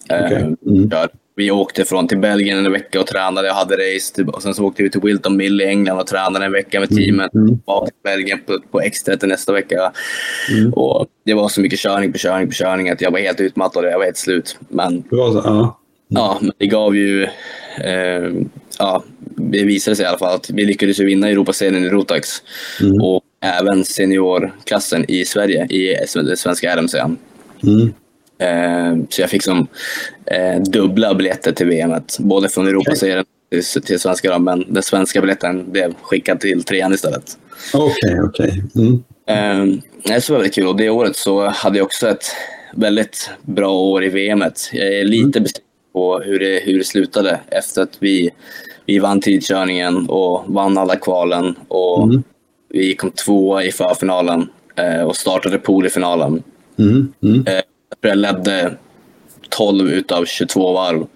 Eh, Okej. Mm. Vi åkte från till Belgien en vecka och tränade och hade race. Typ, Och sen så åkte vi till Wilton Mill i England och tränade en vecka med teamet. Mm. Var till Belgien på, på X30 nästa vecka. Mm. Och det var så mycket körning på körning på körning att jag var helt utmattad och jag var helt slut. Men Det så, ja. Ja, men det gav ju... Eh, ja, det visade sig i alla fall att vi lyckades vinna Europaserien i Rotax Mm. och även seniorklassen i Sverige i den svenska RMC. Mm. Eh, så jag fick som eh, dubbla biljetter till VM, både från Europaserien till, till svenska, då, men den svenska biljetten blev skickad till trean istället. Okej, okej. Mm. Eh, det så var väldigt kul och det året så hade jag också ett väldigt bra år i VM. Jag är lite besviken på hur det, hur det slutade efter att vi, vi vann tidkörningen och vann alla kvalen och Mm. vi kom tvåa i förfinalen eh, och startade pool i finalen. Mm. Mm. Eh, jag ledde 12 utav 22 varv.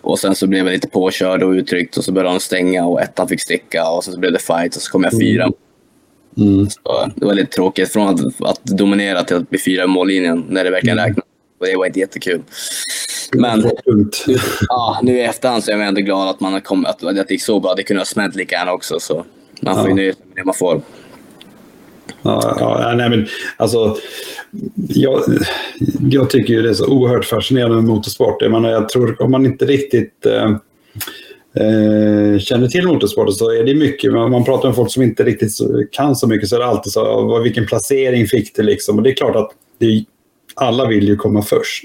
Och sen så blev jag lite påkörd och uttryckt och så började de stänga och ettan fick sticka och sen så blev det fight och så kom jag fyra. Mm. Så det var lite tråkigt från att, att dominera till att bli fyra i mållinjen när det verkligen Mm. räknades. Och det var inte jättekul. Men Tungt. *laughs* ja, nu i efterhand så är jag ändå glad att, man har kommit, att, att det gick så bra. Det kunde ha smält lika gärna också. Så man får ju Ja. nöja sig med det man får. Ja, ja, nej, men alltså, jag, jag tycker ju det är så oerhört fascinerande med motorsport. Jag, menar, jag tror om man inte riktigt eh, eh, känner till motorsport så är det mycket, man, man pratar med folk som inte riktigt kan så mycket så är det alltid så, vad- vilken placering fick du liksom? Och det är klart att det, alla vill ju komma först.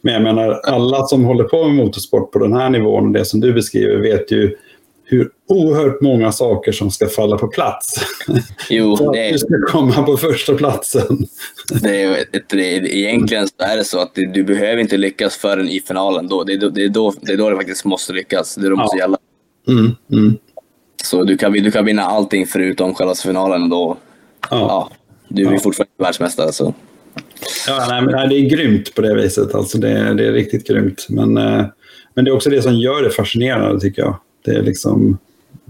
Men jag menar, alla som håller på med motorsport på den här nivån och det som du beskriver vet ju hur oerhört många saker som ska falla på plats. Jo, *laughs* För det att du är, ska komma på första platsen. det är, det är, egentligen så är det så att det, du behöver inte lyckas förrän i finalen. Då. Det, är då, det, är då, det är då det faktiskt måste lyckas. Det är då det måste Ja. gälla. Mm, mm. Så du kan, du kan vinna allting förutom själva finalen. Då, Ja. ja, du är Ja. fortfarande världsmästare. Så. Ja, nej, men, det är grymt på det viset. Alltså, det, är- det är riktigt grymt. Men, eh, men det är också det som gör det fascinerande, tycker jag. Det är liksom...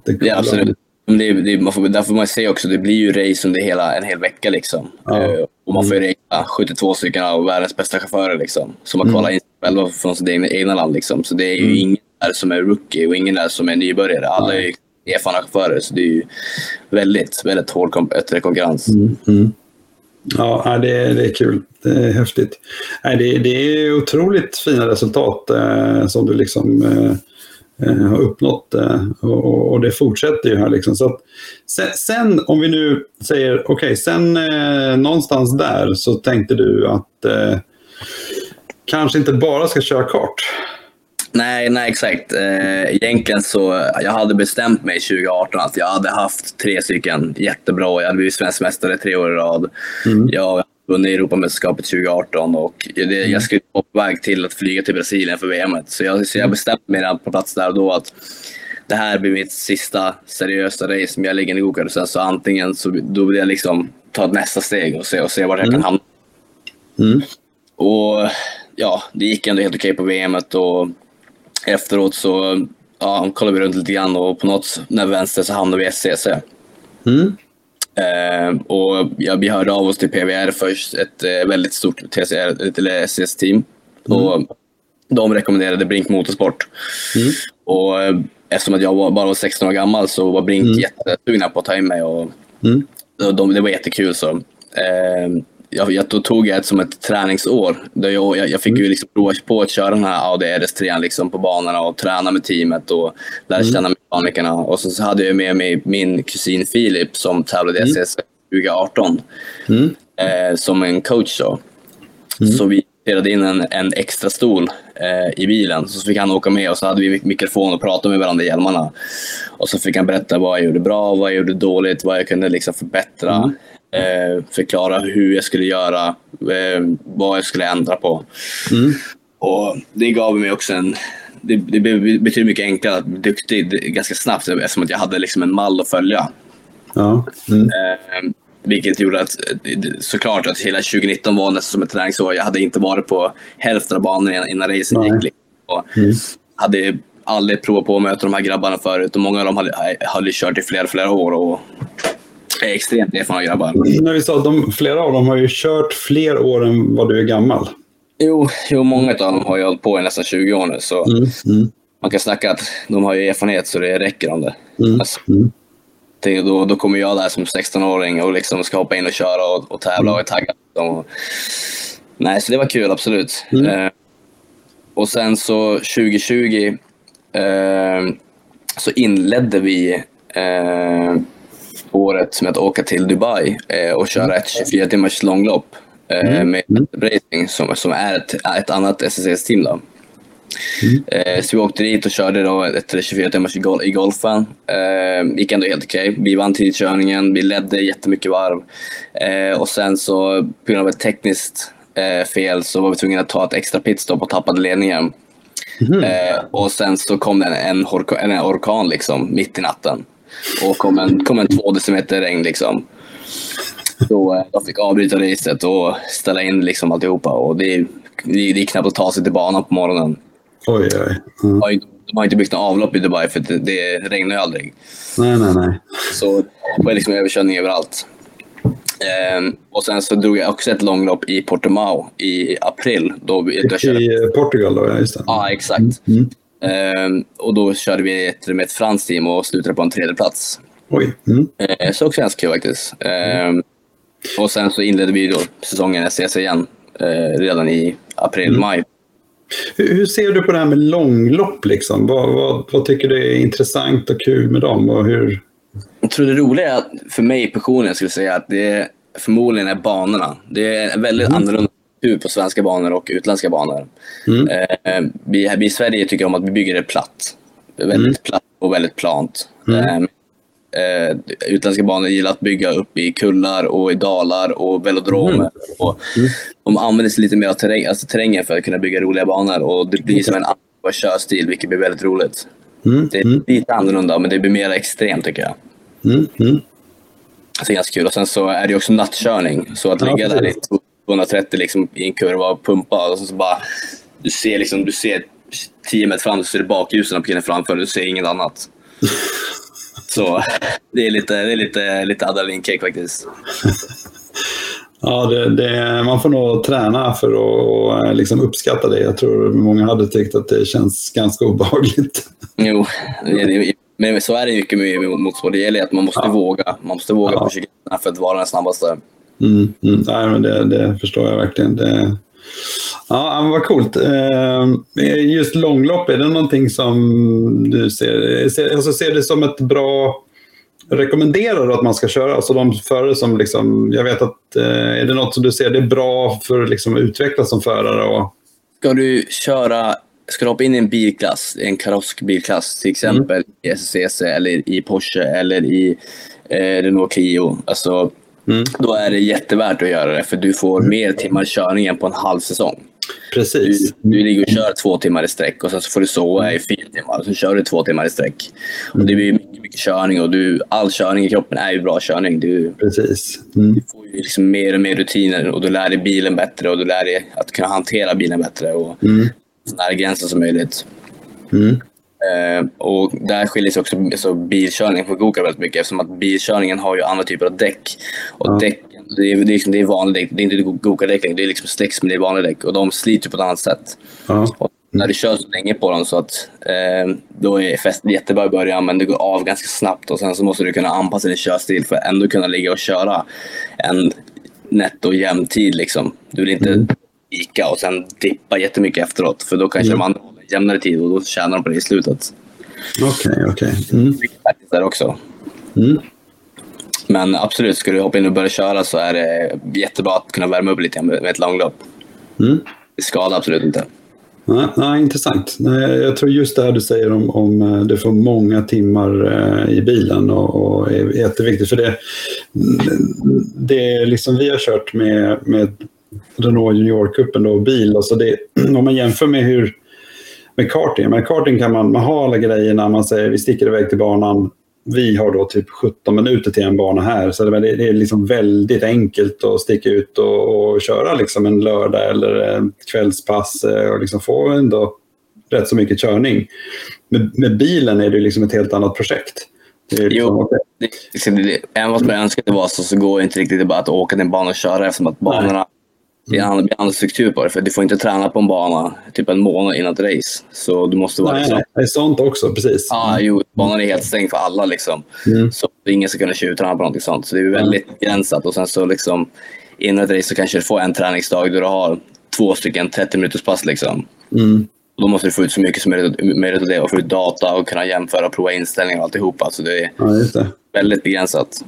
Det, Ja, absolut. Det, det, man får, där får man se också, det blir ju race under hela, en hel vecka. Liksom. Ja. Eh, och man får ju racea 72 stycken av världens bästa chaufförer liksom, som har Mm. kvalat in sig själva från sitt egna, egna land. Liksom. Så det är ju Mm. ingen där som är rookie och ingen där som är nybörjare. Alla är ju erfarna chaufförer, så det är ju väldigt, väldigt hård konkurrens. Mm, mm. Ja, det, är- det är kul. Det är häftigt. Det, det är otroligt fina resultat eh, som du liksom eh, har uppnått. Eh, och, det fortsätter ju här. Liksom. Så att, sen, om vi nu säger, okej, sen eh, någonstans där så tänkte du att eh, kanske inte bara ska köra kart. Nej, nej exakt. Eh, egentligen så jag hade bestämt mig 2018 att jag hade haft tre stycken jättebra. Jag hade blivit svensk mästare tre år i rad. Mm. Jag vunnit Europamästerskapet 2018 och det, jag skulle vara på väg till att flyga till Brasilien för VM. Så jag, så jag bestämde mig redan på plats där och då att det här blir mitt sista seriösa race som jag lägger i gokart. Sen så antingen så då vill jag liksom ta nästa steg och se, och se vart jag kan hamna. Mm. Och ja, det gick ändå helt okej på VM och efteråt så ja, kollade vi runt lite grann och på något när vänster så hamnade vi i SCC. Mm. Eh, och ja, vi hörde av oss till PVR först, ett eh, väldigt stort TCR, eller SCS-team. Och de rekommenderade Brink Motorsport. Mm. Och eh, eftersom att jag var, bara var 16 år gammal så var Brink Mm. jättesugna på att ta in mig. Och Mm. de, de, det var jättekul. Så. Jag, jag, då tog jag det som ett träningsår. Där jag, jag, jag fick ju liksom prova på att köra den här Audi RS3 liksom på banorna och träna med teamet och lära känna mekanikerna. Och så, så hade jag med mig min kusin Filip som tävlade i SS 2018 Mm. eh, som en coach. Då. Så vi spelade in en, en extra stol eh, i bilen. Så fick han åka med och så hade vi mikrofon och pratade med varandra i hjälmarna. Och så fick han berätta vad jag gjorde bra, vad jag gjorde dåligt, vad jag kunde liksom förbättra. Eh, förklara hur jag skulle göra, eh, vad jag skulle ändra på. Mm. Och det gav mig också en... Det, det blev betydligt mycket enklare att bli duktig ganska snabbt eftersom att jag hade liksom en mall att följa. Ja. Mm. Eh, vilket gjorde att såklart att hela 2019 var nästan som ett träningsår. Jag hade inte varit på hälften av banorna innan racen gick. Liksom. Och mm. hade aldrig provat på att möta de här grabbarna förut och många av dem hade, hade kört i flera, flera år. Och är extremt erfarna grabbar. När vi sa att de, flera av dem har ju kört fler år än vad du är gammal. Jo, jo många av dem har ju hållit på i nästan 20 år nu. Så mm, mm. Man kan snacka att de har ju erfarenhet så det räcker om det. Mm, alltså, mm. det då, då kommer jag där som 16-åring och liksom ska hoppa in och köra och, och tävla och är taggad. Och, nej, så det var kul, absolut. Mm. Eh, och sen så 2020 eh, så inledde vi eh, året med att åka till Dubai eh, och köra ett 24 timmars långlopp eh, mm. med mm. Racing som, som är ett, ett annat SSS-team. Mm. Eh, så vi åkte dit och körde då ett 24 timmars i, gol i golfen. Eh, gick ändå helt okej. Okay. Vi vann tidkörningen, vi ledde jättemycket varv. Eh, och sen så på grund av ett tekniskt eh, fel så var vi tvungna att ta ett extra pitstop och tappade ledningen. Mm. Eh, och sen så kom det en, en, orka, en orkan liksom, mitt i natten och kom en, kom en två decimeter regn. Liksom. Så eh, jag fick avbryta racet och ställa in liksom alltihopa. Och det, det, det är knappt att ta sig till banan på morgonen. Oj, oj. Mm. De, har inte, de har inte byggt något avlopp i Dubai för det, det regnar ju aldrig. Nej, nej, nej. Så det var liksom överkörning överallt. Um, och sen så drog jag också ett långlopp i Portimao i april. Då, I, körde... I Portugal då, ja just det. Ja, exakt. Mm. Mm. Um, och då körde vi ett, med ett franskt team och slutade på en tredje plats. Oj. Mm. Uh, så också ganska kul faktiskt. Um, och sen så inledde vi då säsongen SCC igen uh, redan i april, mm. maj. Hur, ser du på det här med långlopp? Liksom? Vad, vad, vad, tycker du är intressant och kul med dem? Och hur... Jag tror det roliga är för mig personligen skulle säga att det förmodligen är banorna. Det är väldigt mm. annorlunda på svenska banor och utländska banor. Mm. Eh, vi, vi i Sverige tycker om att vi bygger det platt. Väldigt mm. platt och väldigt plant. Mm. Eh, utländska banor gillar att bygga upp i kullar och i dalar och velodromer. Mm. Och mm. de använder sig lite mer av terräng, alltså terrängen för att kunna bygga roliga banor och det blir som en annan körstil vilket blir väldigt roligt. Mm. Det är lite annorlunda men det blir mer extremt tycker jag. Mm. Mm. det är ganska kul. Och sen så är det också nattkörning. Så att ligga där i 230 liksom, i en kurva och pumpa och så bara du ser liksom, du ser 10 meter fram, så ser du bakljusen på killen framför du ser inget annat. *laughs* Så det är lite, det är lite, lite adrenalinkick faktiskt. *laughs* Ja, det, det, man får nog träna för att liksom uppskatta det. Jag tror många hade tyckt att det känns ganska obehagligt. *laughs* Jo, det, men så är det mycket med motorsport. Det gäller att man måste ja. våga. Man måste våga ja. pusha för att vara den snabbaste. Mm, mm, nej, men det, det, förstår jag verkligen. Det, ja, vad coolt. Eh, just långlopp, är det någonting som du ser, alltså ser det som ett bra rekommenderar att man ska köra? Alltså de förare som liksom, jag vet att, eh, är det något som du ser det är bra för liksom, att utvecklas som förare? Och... Ska du köra, ska du hoppa in i en bilklass, en karossbilklass till exempel mm. i SCC eller i Porsche eller i eh, Renault Clio. Alltså, Mm. Då är det jättevärt att göra det för du får mm. mer timmar körning än på en halv säsong. Precis. Du, du ligger och kör två timmar i sträck och sen så får du sova i fyra timmar och så kör du två timmar i sträck. Och det blir mycket, mycket körning och du, all körning i kroppen är ju bra körning. Du, Precis. Mm. du får ju liksom mer och mer rutiner och du lär dig bilen bättre och du lär dig att kunna hantera bilen bättre och mm. så nära gränsen som möjligt. Mm. Eh, och där skiljer sig också alltså, bilkörning från gokart väldigt mycket eftersom att bilkörningen har ju andra typer av däck. Och ja. däck, det är, det, är liksom, det är vanliga däck, det är inte gokardäck det är liksom släcks men det är vanliga däck och de sliter på ett annat sätt. Och när du kör så länge på dem så att eh, då är festen jättebra i början men det går av ganska snabbt och sen så måste du kunna anpassa din körstil för att ändå kunna ligga och köra en netto jämn tid liksom. Du vill inte mm. vika och sen dippa jättemycket efteråt för då kanske mm. de andra jämnare tid och då tjänar de på det i slutet. Okej, okay, okej. Okay. Mm. där också. Mm. Men absolut, ska du hoppa in och börja köra så är det jättebra att kunna värma upp lite med ett långlopp. Mm. Det skadar absolut inte. Nej, nej, intressant. Jag tror just det här du säger om, om eh, du får många timmar eh, i bilen och, och är jätteviktigt. För det, det liksom vi har kört med, med Renault Junior-cupen och bil, alltså det, *clears throat* om man jämför med hur med karting. Med karting kan man, man ha alla grejerna, man säger vi sticker iväg till banan vi har då typ 17 minuter till en bana här. Så det, det är liksom väldigt enkelt att sticka ut och, och köra liksom en lördag eller en kvällspass eh, och liksom få ändå rätt så mycket körning. Med, med bilen är det liksom ett helt annat projekt. Det liksom, jo, det, även fast man önskar det var så, så går det inte riktigt bara att åka till en bana och köra eftersom att banorna det är en annan struktur på det. För du får inte träna på en bana typ en månad innan ett race. Så du måste vara... Nej, liksom... det är sånt också. Precis. Ja, jo, banan är helt stängd för alla. Liksom. Mm. Så ingen ska kunna tjuvträna på någonting sånt. Så det är väldigt mm. begränsat. Och sen så liksom, innan ett race så kanske du får en träningsdag där du har två stycken 30 minuters pass. Liksom. Mm. Då måste du få ut så mycket som möjligt av det och få ut data och kunna jämföra och prova inställningar och alltihopa. Så det är ja, det. väldigt begränsat.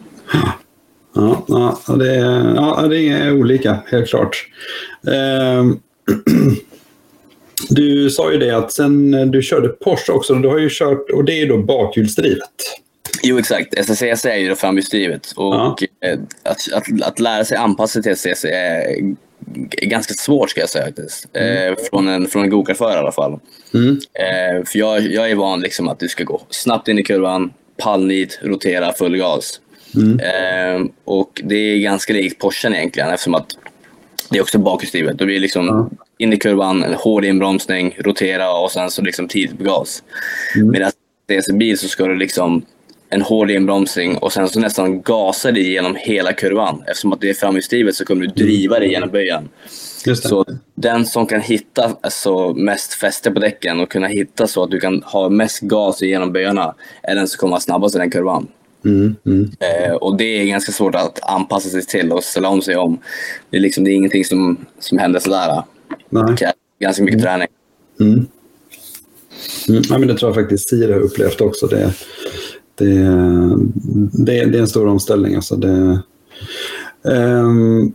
Ja, ja, det, är, ja, det är olika, helt klart. Eh, *clears throat* du sa ju det att sen du körde Porsche också, du har ju kört, och det är då bakhjulsdrivet. Jo, exakt. SCC är ju framhjulsdrivet. Och ja. Eh, att, att, att, lära sig anpassa till SCC är ganska svårt ska jag säga faktiskt. Mm. Eh, från en, från en gokartförare i alla fall. Mm. Eh, för jag, jag är van liksom att du ska gå snabbt in i kurvan, pallnit, rotera, full gas. Mm. Eh, och det är ganska likt Porschen egentligen eftersom att det är också bakhjulsdrivet. Då blir liksom mm. in i kurvan, en hård inbromsning, rotera och sen så liksom tidigt på gas. Mm. Medan det är en bil så ska du liksom en hård inbromsning och sen så nästan gasa dig genom hela kurvan. Eftersom att det är framhjulsdrivet så kommer du driva dig genom böjen. Så den som kan hitta alltså, mest fäste på däcken och kunna hitta så att du kan ha mest gas genom böjarna är den som kommer snabbast i den kurvan. Mm, mm. Eh, och det är ganska svårt att anpassa sig till och ställa om sig om. Det är, liksom, det är ingenting som, som händer sådär. Det krävs ganska mycket mm. träning. Mm. Ja, men det tror jag faktiskt Siri har upplevt också. Det, det, det, det är en stor omställning. Alltså det, um,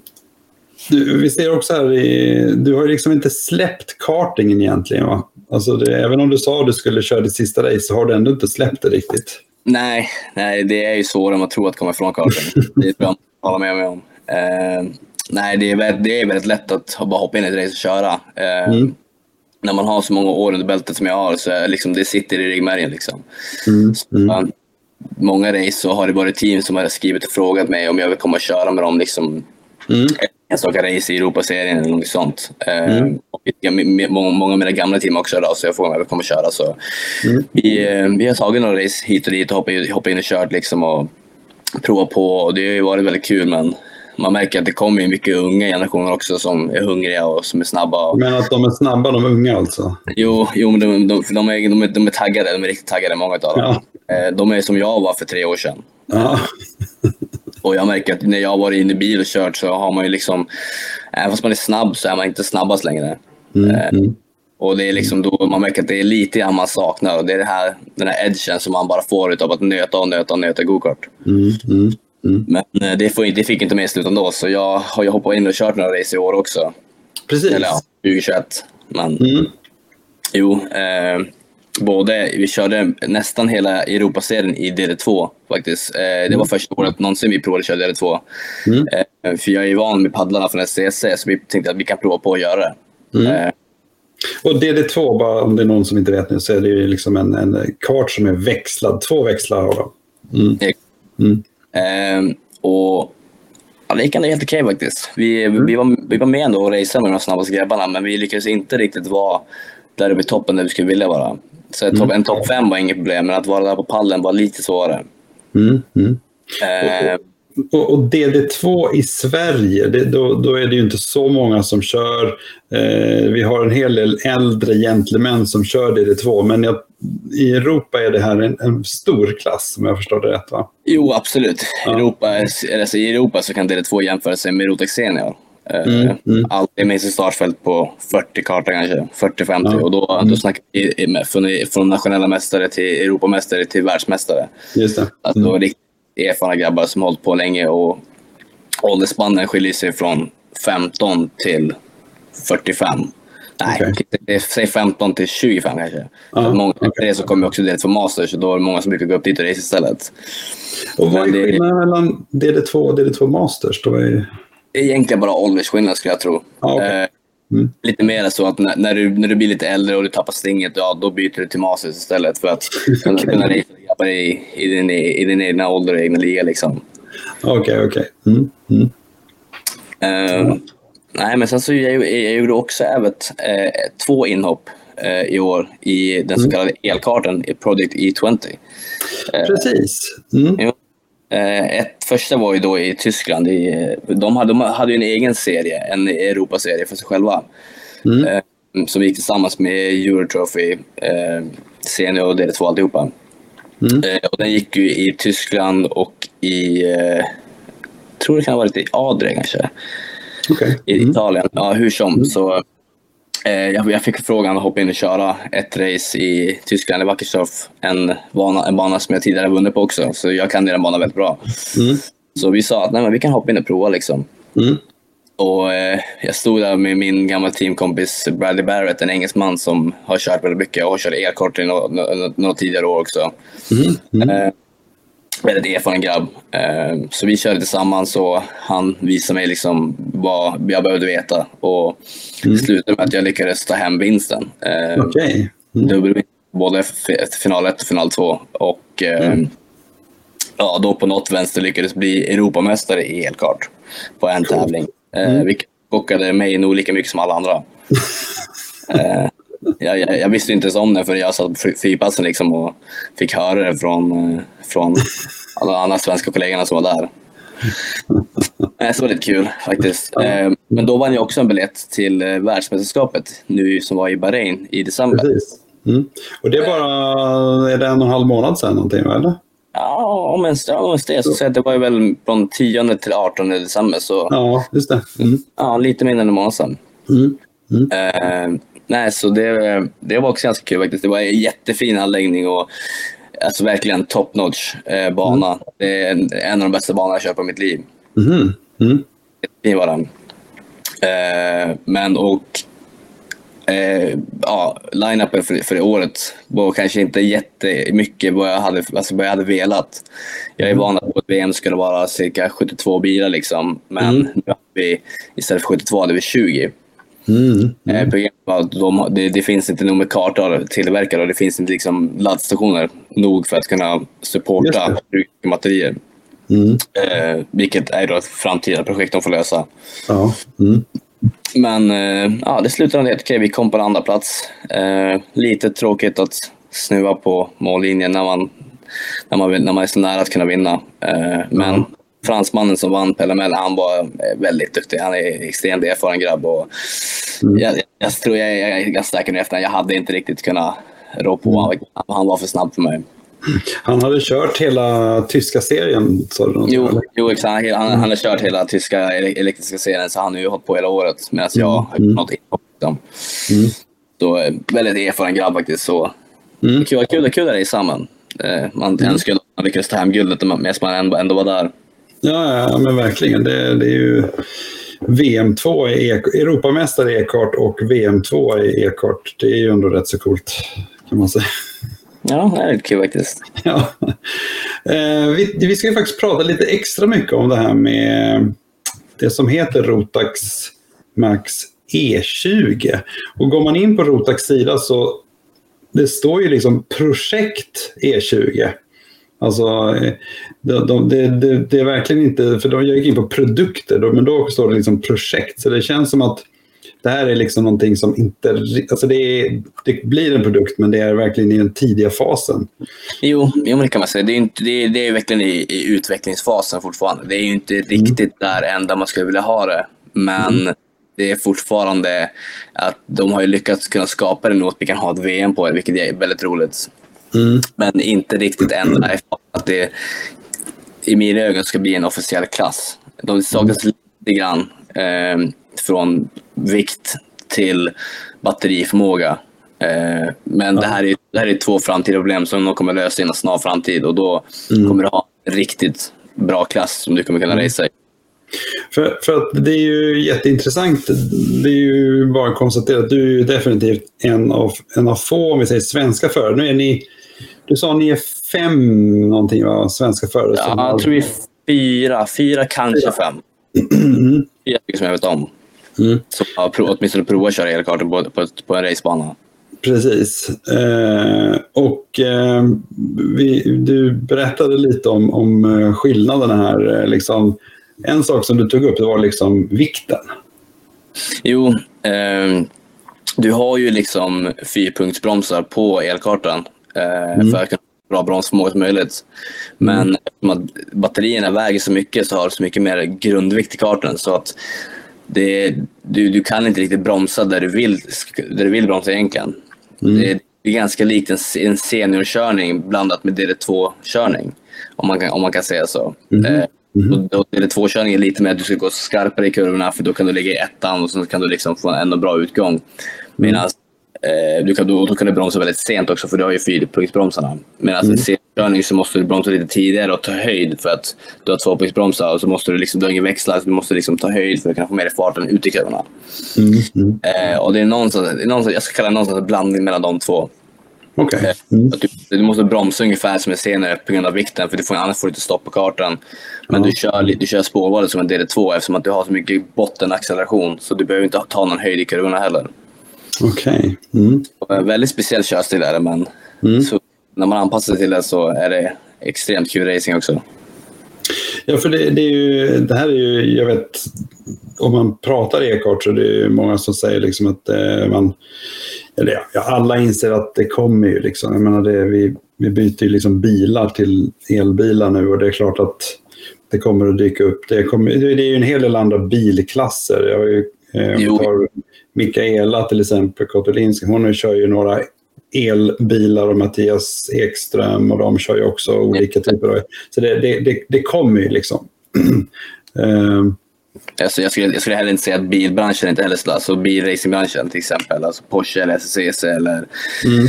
du, vi ser också här, i, du har liksom inte släppt kartingen egentligen va? Alltså det, även om du sa att du skulle köra ditt sista race så har du ändå inte släppt det riktigt. Nej, nej det är ju svårare än man tror att komma ifrån kartan. det tror jag hålla med mig om. Uh, nej, det är, väldigt, det är väldigt lätt att bara hoppa in i ett race och köra. Uh, mm. När man har så många år under bältet som jag har så liksom, det sitter i ryggmärgen. Liksom. Mm. Så, mm. många race så har det varit team som har skrivit och frågat mig om jag vill komma och köra med dem. Liksom, mm enstaka race i Europaserien eller något sånt. Eh, mm. och många, många av mina gamla team också idag, så jag frågar om jag kommer köra. Så mm. vi, eh, vi har tagit några race hit och dit och hoppat, hoppat in och kört liksom och provat på. Och det har ju varit väldigt kul, men man märker att det kommer mycket unga generationer också som är hungriga och som är snabba. Men att de är snabba, de unga alltså? Jo, jo men de, de, de, är, de, är, de är taggade. De är riktigt taggade, många av dem. Ja. Eh, de är som jag var för tre år sedan. Ja. Och jag märker att när jag har varit inne i bil och kört så har man ju liksom, även fast man är snabb så är man inte snabbast längre. Mm, eh, mm. Och det är liksom då man märker att det är lite grann man saknar och det är det här, den här edgen som man bara får av att nöta och nöta och nöta gokart. Mm, mm, mm, Men eh, det, får, det fick inte med i slutändan då, så jag har ju hoppat in och kört några race i år också. Precis. Eller ja, 2021. Men jo, eh, både, vi körde nästan hela Europaserien i DD2 faktiskt. Eh, det var mm. första året någonsin vi provade att köra DD2. Mm. Eh, för jag är ju van med paddlarna från SCC så vi tänkte att vi kan prova på att göra det. Mm. Eh, och DD2, bara om det är någon som inte vet nu, så är det ju liksom en, en kart som är växlad. Två växlar har de. Mm. Mm. Eh, och ja, det gick ändå helt okej faktiskt. Vi, mm. vi, var, vi var med ändå och raceade med de snabbaste grabbarna, men vi lyckades inte riktigt vara där uppe i toppen där vi skulle vilja vara. Så mm. en topp fem var inget problem, men att vara där på pallen var lite svårare. Mm. Mm. Eh, och, och, DD2 i Sverige, det, då, då, är det ju inte så många som kör. Eh, vi har en hel del äldre gentlemän som kör DD2, men jag, i Europa är det här en, en, stor klass om jag förstår det rätt va? Jo, absolut. Ja. Europa, alltså, I Europa så kan DD2 jämföra sig med Rotex Senior. Mm, eh, mm. Alltid med sitt startfält på 40 kartor kanske, 40-50. Ja. Och då, mm. då snackar vi från, från nationella mästare till Europamästare till världsmästare. Just det. Alltså, mm. riktigt erfarna grabbar som hållit på länge och åldersspannen skiljer sig från 15 till 45. Nej, okay. säg 15 till 25 kanske. Ah, många, okay. det så kommer också direkt från Masters och då är det många som brukar gå upp dit och race istället. Och vad är skillnaden mellan DD2 och DD2 Masters? Då är egentligen bara åldersskillnad skulle jag tro. Ah, okay. mm. Lite mer så att när, när, du, när du blir lite äldre och du tappar stinget, ja, då byter du till Masters istället för att *laughs* kunna, kunna racea skapa i, i, din, i din egna ålder och egna liga. Liksom. Okej, okay, okej. Okay. Mm, mm. Uh, nej, men sen så jag, jag gjorde också även eh, två inhopp eh, i år i den så mm. kallade elkartan i Project E20. Eh, Precis. Mm. Eh, ett första var ju då i Tyskland. I, de, hade, de hade en egen serie, en Europaserie för sig själva. Mm. Eh, som gick tillsammans med Eurotrophy, eh, Senior och DD2 alltihopa. Mm. Och den gick ju i Tyskland och i, eh, tror det kan ha varit i Adria kanske. Okay. I mm. Italien. Ja, hur som. Mm. Så, jag, jag, fick frågan att hoppa in och köra ett race i Tyskland, i Wackersdorf. En bana, en bana som jag tidigare vunnit på också, så jag kan den banan väldigt bra. Mm. Så vi sa att nej, men vi kan hoppa in och prova. Liksom. Mm. Och eh, jag stod där med min gamla teamkompis Bradley Barrett, en engelsman som har kört väldigt mycket och har kört elkort i några tidigare år också. Mm. Mm. Eh, väldigt erfaren grabb. Eh, så vi körde tillsammans och han visade mig liksom vad jag behövde veta. Och mm. slutade med att jag lyckades ta hem vinsten. Eh, okay. mm. både final 1 och final 2. Och eh, mm. ja, då på något vänster lyckades bli Europamästare i elkart på en cool. tävling. Mm. Vilket chockade mig nog lika mycket som alla andra. *laughs* jag, jag, jag, visste inte ens om det för jag satt på fripassen liksom och fick höra det från, eh, från alla andra svenska kollegorna som var där. Eh, så det var lite kul faktiskt. Eh, men då vann jag också en biljett till världsmästerskapet nu som var i Bahrain i december. Precis. Mm. Och det är bara är det en och en halv månad sedan någonting, eller? Ja, om ens, ja, om ens det. Så det var ju väl från 10 till 18 december. Så, ja, just det. Mm. Ja, lite mindre än en månad sedan. Mm. Mm. Eh, nej, så det, det var också ganska kul faktiskt. Det var en jättefin anläggning och alltså verkligen top notch eh, bana. Mm. Det är en, en, av de bästa banor jag kört på mitt liv. Mm. Mm. Jättefin var den. Eh, men och eh, ja, line-upen för, för det året var kanske inte jättemycket vad jag hade, alltså vad jag hade velat. Jag är van att på ett VM skulle vara cirka 72 bilar, liksom, men mm. nu har vi, istället för 72 hade vi 20. Mm. Mm. De, det, det, finns inte nog med kartor tillverkare och det finns inte liksom laddstationer nog för att kunna supporta batterier. Mm. Eh, vilket är då ett framtida projekt de får lösa. Ja. Mm. Men eh, ja, det slutade att okay, vi kom på en andra plats. Eh, lite tråkigt att snuva på mållinjen när man, när man, när man är så nära att kunna vinna. Eh, men. Fransmannen som vann Pellemel, han var eh, väldigt duktig. Han är extremt erfaren grabb. Och mm. jag, jag, tror jag, jag är ganska säker nu efter Jag hade inte riktigt kunnat rå på. Mm. Han, var för snabb för mig. Han hade kört hela tyska serien, sa du? Jo, jo exakt. Han, han, han har kört hela tyska elektriska serien, så han har ju hållit på hela året. Medan jag har mm. något inhopp. Mm. Så eh, väldigt erfaren grabb faktiskt. Så. Mm. Kul, kul, kul att racea samman. Eh, man mm. önskar att man lyckades ta hem guldet medan man ändå, ändå var där. Ja, ja men verkligen. Det, det är ju VM2 i e Europamästare i e-kart och VM2 i e-kart. Det är ju ändå rätt så coolt kan man säga. Ja, det är lite kul faktiskt. Ja. Eh, vi, vi ska ju faktiskt prata lite extra mycket om det här med det som heter Rotax Max E20. Och går man in på Rotax sida så det står ju liksom projekt E20. Alltså, de, de, det, det, det, är verkligen inte, för de gick in på produkter, men då står det liksom projekt. Så det känns som att det här är liksom någonting som inte... Alltså det, är, det blir en produkt, men det är verkligen i den tidiga fasen. Jo, jo det kan man säga. Det är, inte, det är, det är verkligen i, i, utvecklingsfasen fortfarande. Det är ju inte riktigt mm. där än där man skulle vilja ha det. Men mm. det är fortfarande att de har lyckats kunna skapa det något vi kan ha ett VM på, vilket är väldigt roligt. Mm. Men inte riktigt än där att det i mina ögon ska bli en officiell klass. De saknas mm. lite grann. Eh, från vikt till batteriförmåga. Eh, men ja. det, här är, det här är två framtida problem som de kommer lösa i en snar framtid och då mm. kommer du ha en riktigt bra klass som du kommer kunna mm. racea i. För, för att det är ju jätteintressant. Det är ju bara att konstatera att du är definitivt en av, en av få, om vi säger svenska förare. Nu är ni, du sa ni är fem någonting va? svenska förare? Ja, jag tror vi är fyra, fyra kanske fyra. fem. *clears throat* Fyra som jag vet om. Mm. Som har prov, åtminstone provat att köra elkartor på, på, på en racebana. Precis. Eh, och eh, vi, du berättade lite om, om eh, skillnaderna här. Liksom, en sak som du tog upp det var liksom vikten. Jo, eh, du har ju liksom fyrpunktsbromsar på elkartan eh, mm. för att kunna ha bra bromsförmåga som möjligt. Men mm. att batterierna väger så mycket så har du så mycket mer grundvikt i kartan så att det, du, du kan inte riktigt bromsa där du vill, där du vill bromsa egentligen. Mm. Det, är ganska likt en, en seniorkörning blandat med DD2-körning, om man kan, om man kan säga så. Mm. Eh, Mm. Och DD2-körning är lite mer att du ska gå skarpare i kurvorna för då kan du ligga i ettan och så kan du liksom få en ännu bra utgång. Medan eh, du kan, då, då kan du bromsa väldigt sent också för du har ju fyrpunktsbromsarna. Medan mm. i seriekörning så måste du bromsa lite tidigare och ta höjd för att du har tvåpunktsbromsar och så måste du liksom, du har ingen växlar så du måste liksom ta höjd för att kunna få mer farten ut i kurvorna. Mm. Mm. Eh, och det är någonstans, det är någonstans, jag ska kalla det någonstans en blandning mellan de två. Okay. Eh, mm. Du, du, måste bromsa ungefär som en senare på grund av vikten, för du får, annars får du inte stopp på kartan. Men mm. du kör, du kör spårvalet som en DD2 eftersom att du har så mycket bottenacceleration. Så du behöver inte ta någon höjd i kurvorna heller. Okej. Okay. Mm. En väldigt speciell körstil är det, men mm. när man anpassar sig till det så är det extremt kul racing också. Ja, för det, det, är ju, det här är ju, jag vet, om man pratar e-kart så är det många som säger liksom att eh, man, eller ja, alla inser att det kommer ju liksom. Jag menar det, vi, vi byter ju liksom bilar till elbilar nu och det är klart att det kommer att dyka upp. Det, kommer, det är ju en hel del andra bilklasser. Jag har ju, eh, tar Mikaela till exempel, Kotolinska, hon kör ju några elbilar och Mattias Ekström och de kör ju också olika typer av... Så det, det, det, det kommer ju liksom. um, *clears throat* Alltså jag, skulle, jag skulle heller inte säga att bilbranschen inte heller skulle, alltså bilracingbranschen till exempel, alltså Porsche eller SCC eller mm.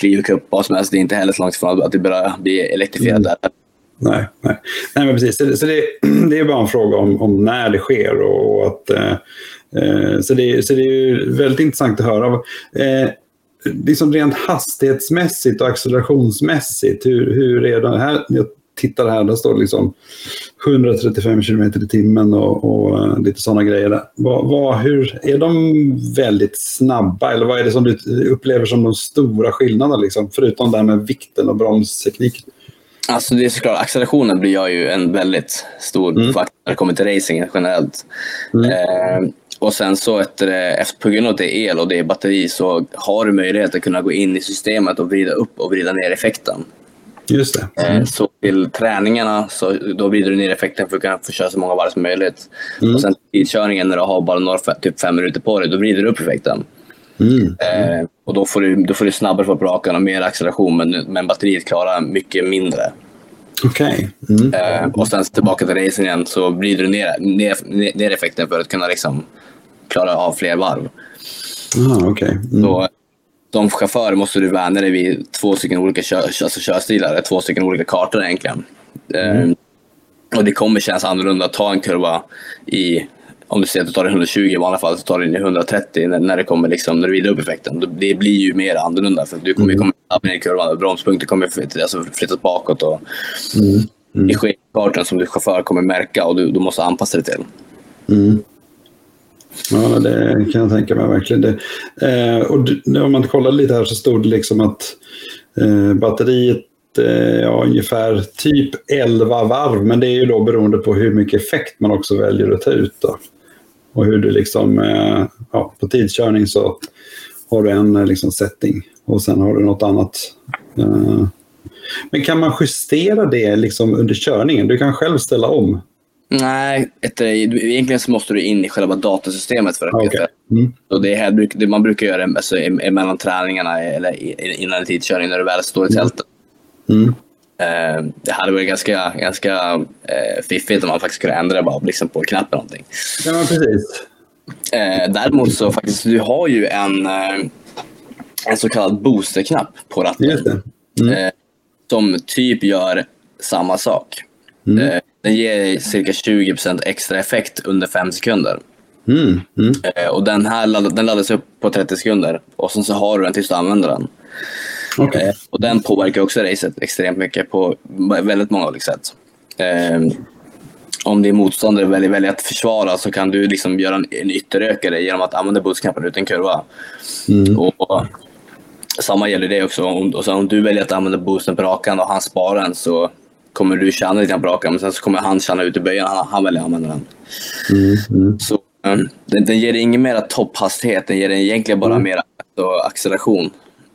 Clio Cup, vad som helst, det är inte heller så långt ifrån att det börjar bli elektrifierat mm. där. Nej, nej. nej men precis. Så, så det, *clears throat* det, är bara en fråga om, om när det sker. Och, och att, eh, eh så, det, så det är väldigt intressant att höra. Eh, liksom rent hastighetsmässigt och accelerationsmässigt, hur, hur är det här? Jag tittar här, där står det liksom 135 km i timmen och, och uh, lite sådana grejer. Där. Vad, vad, hur, är de väldigt snabba eller vad är det som du upplever som de stora skillnaderna, liksom, förutom det här med vikten och bromstekniken? Alltså det är såklart, accelerationen blir ju en väldigt stor mm. faktor när det kommer till racing generellt. Mm. Eh, och sen så efter, på grund av att det är el och det är batteri så har du möjlighet att kunna gå in i systemet och vrida upp och vrida ner effekten. Just det. Mm. Så till träningarna så då vrider du ner effekten för att kunna få köra så många varv som möjligt. Mm. Och sen till körningen när du har bara några, typ fem minuter på dig, då vrider du upp effekten. Mm. Eh, och då får, du, då får du snabbare på rakan och mer acceleration men, men batteriet klarar mycket mindre. Okej. Okay. Mm. Eh, och sen tillbaka till racing igen så vrider du ner, ner, ner effekten för att kunna liksom klara av fler varv. Ah, okay. Mm. Så som chaufför måste du vänja dig vid två stycken olika kör, alltså körstilar, två stycken olika kartor egentligen. Mm. Eh, och det kommer kännas annorlunda att ta en kurva i, om du säger att du tar i 120 i vanliga fall, så tar du den i 130 när, när det kommer liksom, när du vrider upp effekten. Det blir ju mer annorlunda för du kommer mm. komma snabbare i kurvan. Bromspunkten kommer alltså, flyttas bakåt och mm. Mm. i kartan som du chaufför kommer märka och du, du måste anpassa dig till. Mm. Ja, det kan jag tänka mig verkligen. Det, eh, och om man kollar lite här så stod det liksom att eh, batteriet eh, ja, ungefär typ 11 varv, men det är ju då beroende på hur mycket effekt man också väljer att ta ut. Då. Och hur du liksom, eh, ja, på tidskörning så har du en eh, liksom, setting och sen har du något annat. Eh. Men kan man justera det liksom under körningen? Du kan själv ställa om Nej, ett, egentligen så måste du in i själva datasystemet för att okay. mm. och det här, Man brukar göra det alltså, mellan träningarna eller innan en tidkörning när du väl står i mm. tältet. Mm. Uh, det hade varit ganska, ganska uh, fiffigt om man faktiskt kunde ändra bara liksom på knappen någonting. Ja, precis. Uh, däremot så faktiskt, du har ju en, en så kallad boosterknapp på ratten. Mm. som typ gör samma sak. Mm. Den ger cirka 20% extra effekt under 5 sekunder. Mm. Mm. Eh, och den här ladd, den laddas upp på 30 sekunder och sen så har du den tills du använder den. Okay. Eh, och den påverkar också racet extremt mycket på väldigt många olika sätt. Eh, om din motståndare väljer, väljer att försvara så kan du liksom göra en, en ytterökare genom att använda bootsknappen ut en kurva. Mm. Och, samma gäller det också. Om, om du väljer att använda boosten på rakan och han sparar den så kommer du tjäna lite på rakan men sen så kommer han tjäna ut i böjen. Han, han väljer att använda den. Mm, mm. Så, um, den, den ger ingen mera topphastighet, den ger egentligen bara mm. mera alltså, acceleration.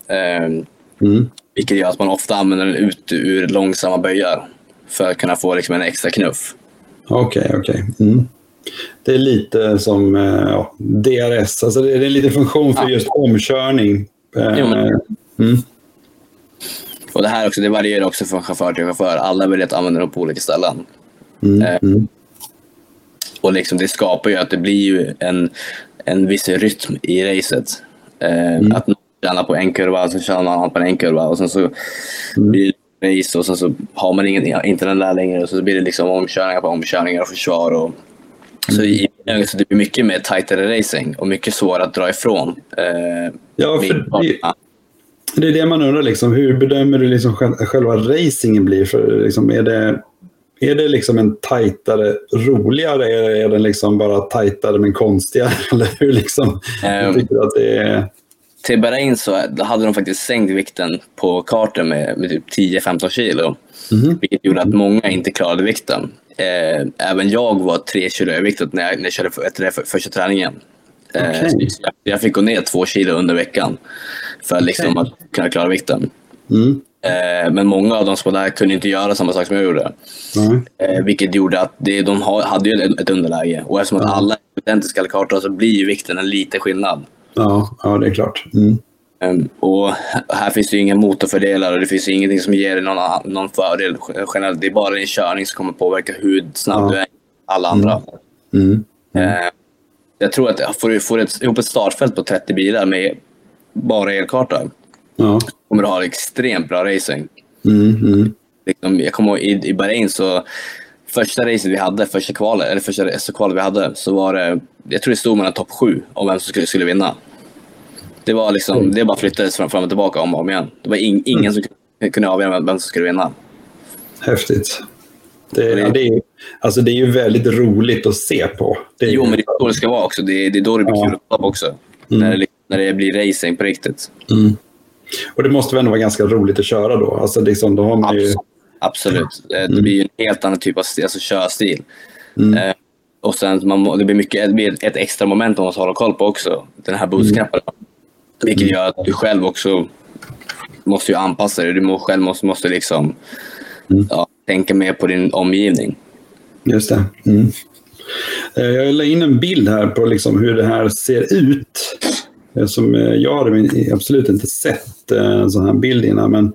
Um, mm. Vilket gör att man ofta använder den ut ur långsamma böjar för att kunna få liksom, en extra knuff. Okej, okay, okej. Okay. Mm. Det är lite som eh, ja, DRS, alltså det är en liten funktion för ja. just omkörning. Eh, jo, men... mm. Och det här också, det varierar också från chaufför till chaufför. Alla väljer att använda dem på olika ställen. Mm, eh, mm. Och liksom det skapar ju att det blir ju en, en viss rytm i racet. Eh, mm. Att någon tjänar på en kurva, och sen tjänar någon annan på en kurva och sen så mm. blir det race och sen så har man ingen, inte den där längre och så blir det liksom omkörningar på omkörningar och försvar. Och, så mm. i så det blir mycket mer tajtare racing och mycket svårare att dra ifrån. Eh, ja, för det, det är det man undrar. Liksom, hur bedömer du liksom själva racingen blir? För, liksom, är det, är det liksom en tajtare, roligare? Eller är den liksom bara tajtare men konstigare? *laughs* Eller hur liksom, um, tycker att det är... Till Bahrain så hade de faktiskt sänkt vikten på kartan med, med typ 10-15 kilo. Mm. Vilket gjorde att många inte klarade vikten. Eh, även jag var tre kilo överviktig när jag, när jag körde för, för, första träningen. Eh, okay. jag, fick gå ner två kilo under veckan för okay. liksom, att kunna klara vikten. Mm. Eh, men många av de som var där kunde inte göra samma sak som jag gjorde. Mm. vilket gjorde att det, de hade ju ett, underläge. Och eftersom att alla är identiska kartor så blir ju vikten en liten skillnad. Ja, ja det är klart. Mm. Um, och här finns det ju inga motorfördelar och det finns ingenting som ger någon, någon fördel generellt. Det är bara din körning som kommer påverka hur snabb ja. du är alla andra. Jag tror att får du får ett, ihop ett startfält på 30 bilar med bara elkarta ja. kommer du ha extremt bra racing. Mm, mm. Liksom, jag kommer ihåg i, i Bahrain så första racet vi hade, första kvalet, eller första kvalet vi hade, så var det, jag tror det stod mellan topp sju om vem som skulle, skulle vinna. Det var liksom, mm. det bara flyttades fram, fram och tillbaka om och om igen. Det var in, ingen mm. som kunde avgöra vem som skulle vinna. Häftigt. Det, det, det, är, alltså det är ju väldigt roligt att se på. Det är, jo, men det är så det ska vara också. Det, det är då det blir ja. kul att kolla på också. Mm. När, det, när det blir racing på riktigt. Mm. Och det måste väl ändå vara ganska roligt att köra då? Alltså liksom, då har man ju... Absolut. Eh, mm. Det blir ju en helt annan typ av alltså, körstil. Mm. Eh, och sen man, det blir mycket, det blir ett extra moment man måste hålla koll på också. Den här boostknappen. Mm. Vilket gör att du själv också måste ju anpassa dig. Du själv måste, måste liksom mm. ja, tänka mer på din omgivning. Just det. Mm. Eh, jag la in en bild här på liksom hur det här ser ut. Eh, som eh, jag har absolut inte sett en sån här bild innan. Men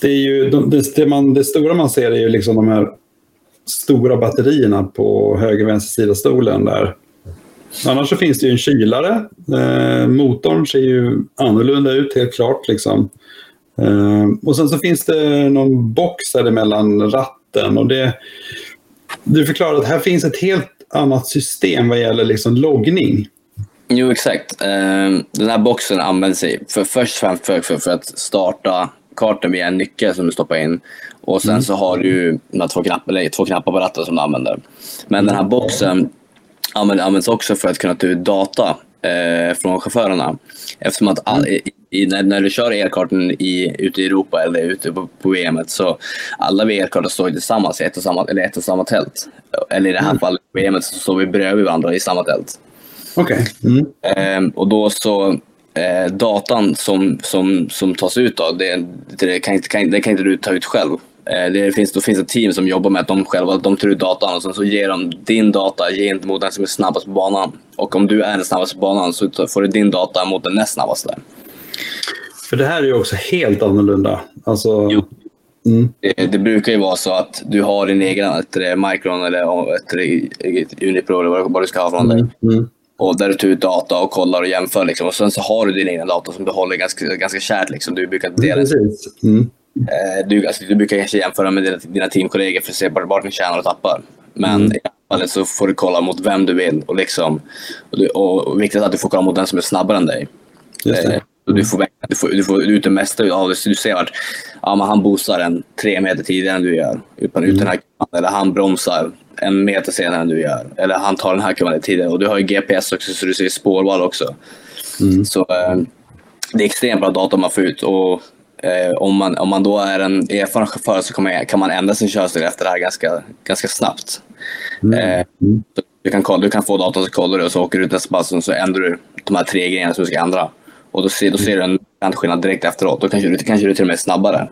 det, är ju, det, det, man, det stora man ser är ju liksom de här stora batterierna på höger och vänster sida stolen där. Annars så finns det ju en kylare. Eh, motorn ser ju annorlunda ut helt klart. Liksom. Eh, och sen så finns det någon box här mellan ratten. Och det, du förklarar att här finns ett helt annat system vad gäller liksom loggning. Jo, exakt. Eh, den här boxen används för, först och främst för, att starta kartan via en nyckel som du stoppar in. Och sen mm. så har du två knappar, eller två knappar på ratten som du använder. Men den här boxen används också för att kunna ta ut data eh, från chaufförerna. Eftersom att all, mm. I, när, när, du kör elkartan i, ute i Europa eller ute på, på VM så alla vi elkartor står tillsammans i ett och samma, eller ett och samma tält. Eller i det här mm. fallet på VM så står vi bredvid varandra i samma tält. Okej. Okay. Mm. Eh, och då så eh, datan som, som, som tas ut då, det, det, kan inte, kan, det kan inte du ta ut själv. Eh, det finns, då finns ett team som jobbar med att de själva de tar ut datan och sen så ger de din data gentemot den som är snabbast på banan. Och om du är den snabbaste på banan så får du din data mot den näst snabbaste. För det här är ju också helt annorlunda. Alltså... Mm. Det, det, brukar ju vara så att du har din egen ett, Micron eller ett, ett Unipro eller vad, vad du ska ha från dig. Mm. Mm. Och där du tar ut data och kollar och jämför. Liksom. Och sen så har du din egen data som du håller ganska, ganska kärt. Liksom. Du brukar dela. Mm. Eh, du, alltså, du brukar kanske jämföra med dina, dina teamkollegor för att se vart ni tjänar och tappar. Men mm. i fallet så får du kolla mot vem du vill. Och, liksom, och, du, och viktigt att du får kolla mot den som är snabbare än dig. Eh, du får, du får, du får ut det mesta av det. du ser att ja, han boostar en tre meter tidigare än du gör. Utan, mm. utan här, eller han bromsar en meter senare än du gör. Eller han tar den här kurvan tidigare. Och du har ju GPS också så du ser spårval också. Mm. Så, eh, det är extremt bra data man får ut. Och, eh, om, man, om man då är en erfaren chaufför så kommer, kan man ändra sin körstil efter det här ganska, ganska snabbt. Mm. Eh, mm. du, kan du kan få data så kollar du och så åker du ut nästa pass och så ändrar du de här tre grejerna som du ska ändra. Och då ser, då ser du en skillnad direkt efteråt. Då kanske du, kanske du till och med är snabbare.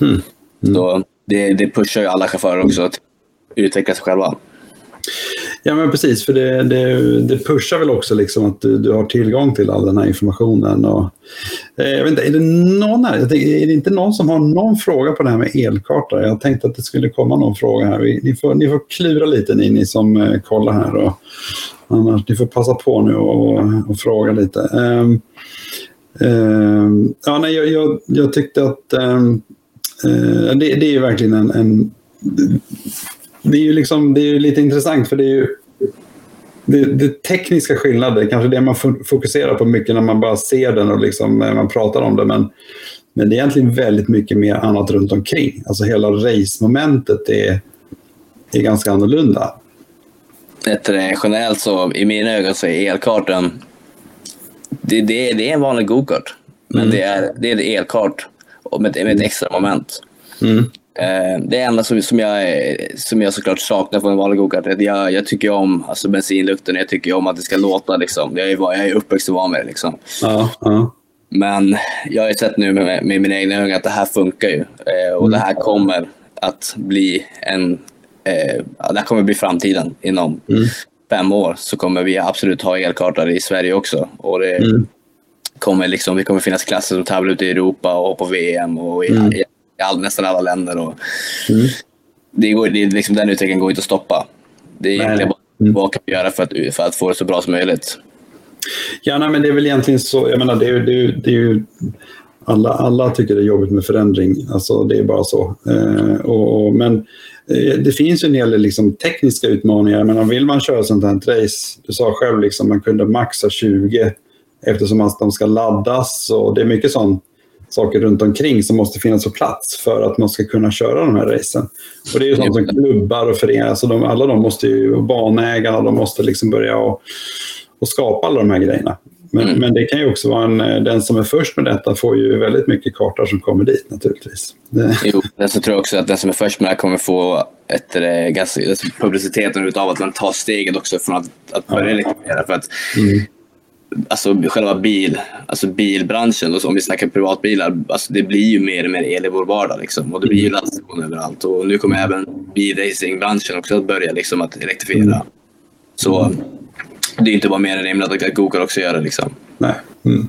Mm. Mm. Så det, det pushar ju alla chaufförer också att utveckla sig själva. Ja, men precis. För det, det, det pushar väl också liksom att du, du, har tillgång till all den här informationen. Och, eh, jag vet inte, är, det någon här, är det inte någon som har någon fråga på det här med elkarta? Jag tänkte att det skulle komma någon fråga här. ni, får, ni får klura lite, ni, ni som eh, kollar här. Och, annars, ni får passa på nu och, och fråga lite. Um, um, ja, nej, jag, jag, jag tyckte att um, uh, det, det är verkligen en, en det är ju liksom, det är lite intressant för det är ju det, det tekniska skillnader, kanske det man fokuserar på mycket när man bara ser den och liksom, eh, man pratar om det. Men, men det är egentligen väldigt mycket mer annat runt omkring. Alltså hela race-momentet är, är ganska annorlunda generellt så, i mina ögon, så är elkartan det, det, det är en vanlig gokart. Men mm. det, är, det är en elkart med, med ett extra moment. Mm. Eh, det enda som, som, jag, som jag såklart saknar från en vanlig gokart är att jag, jag tycker om alltså bensinlukten. Jag tycker om att det ska låta. Liksom. Jag, är, jag är uppväxt och van med det. Liksom. Ja, ja. Men jag har sett nu med, med mina egna ögon att det här funkar ju. Eh, och mm. det här kommer att bli en... Eh, det kommer bli framtiden. Inom mm. fem år så kommer vi absolut ha elkartor i Sverige också. Och det mm. kommer liksom, det kommer finnas klasser som tävlar ute i Europa och på VM och i, mm i all, nästan alla länder. Och mm. det går, det, liksom, den utvecklingen går inte att stoppa. Det är egentligen bara mm. vad kan vi göra för att, för att få det så bra som möjligt. Ja, nej, men det är väl egentligen så. Jag menar, det är, det är, det är ju alla, alla tycker det är jobbigt med förändring. Alltså, det är bara så. Eh, och, och, men det finns ju en hel del liksom, tekniska utmaningar. Menar, vill man köra sånt här race, du sa själv liksom, man kunde maxa 20 eftersom att de ska laddas. Och det är mycket sånt saker runt omkring som måste finnas på plats för att man ska kunna köra de här racen. Och det är ju sånt som klubbar och föreningar, alltså de, alla de måste ju, banägarna, de måste liksom börja och, och skapa alla de här grejerna. Men, mm. men det kan ju också vara en, den som är först med detta får ju väldigt mycket kartor som kommer dit naturligtvis. Det... Jo, men så tror jag också att den som är först med det här kommer få ett, äh, ganska, publiciteten utav att man tar steget också från att, att börja ja. elektrifiera. För att mm alltså själva bil, alltså bilbranschen, och om vi snackar privatbilar, alltså det blir ju mer och mer el i vår vardag. Liksom. Och det blir ju mm. laddstationer överallt. Och nu kommer även bilracingbranschen också att börja liksom, att elektrifiera. Mm. Så det är inte bara mer än rimligt att Google också gör det. Liksom. Nej. Mm.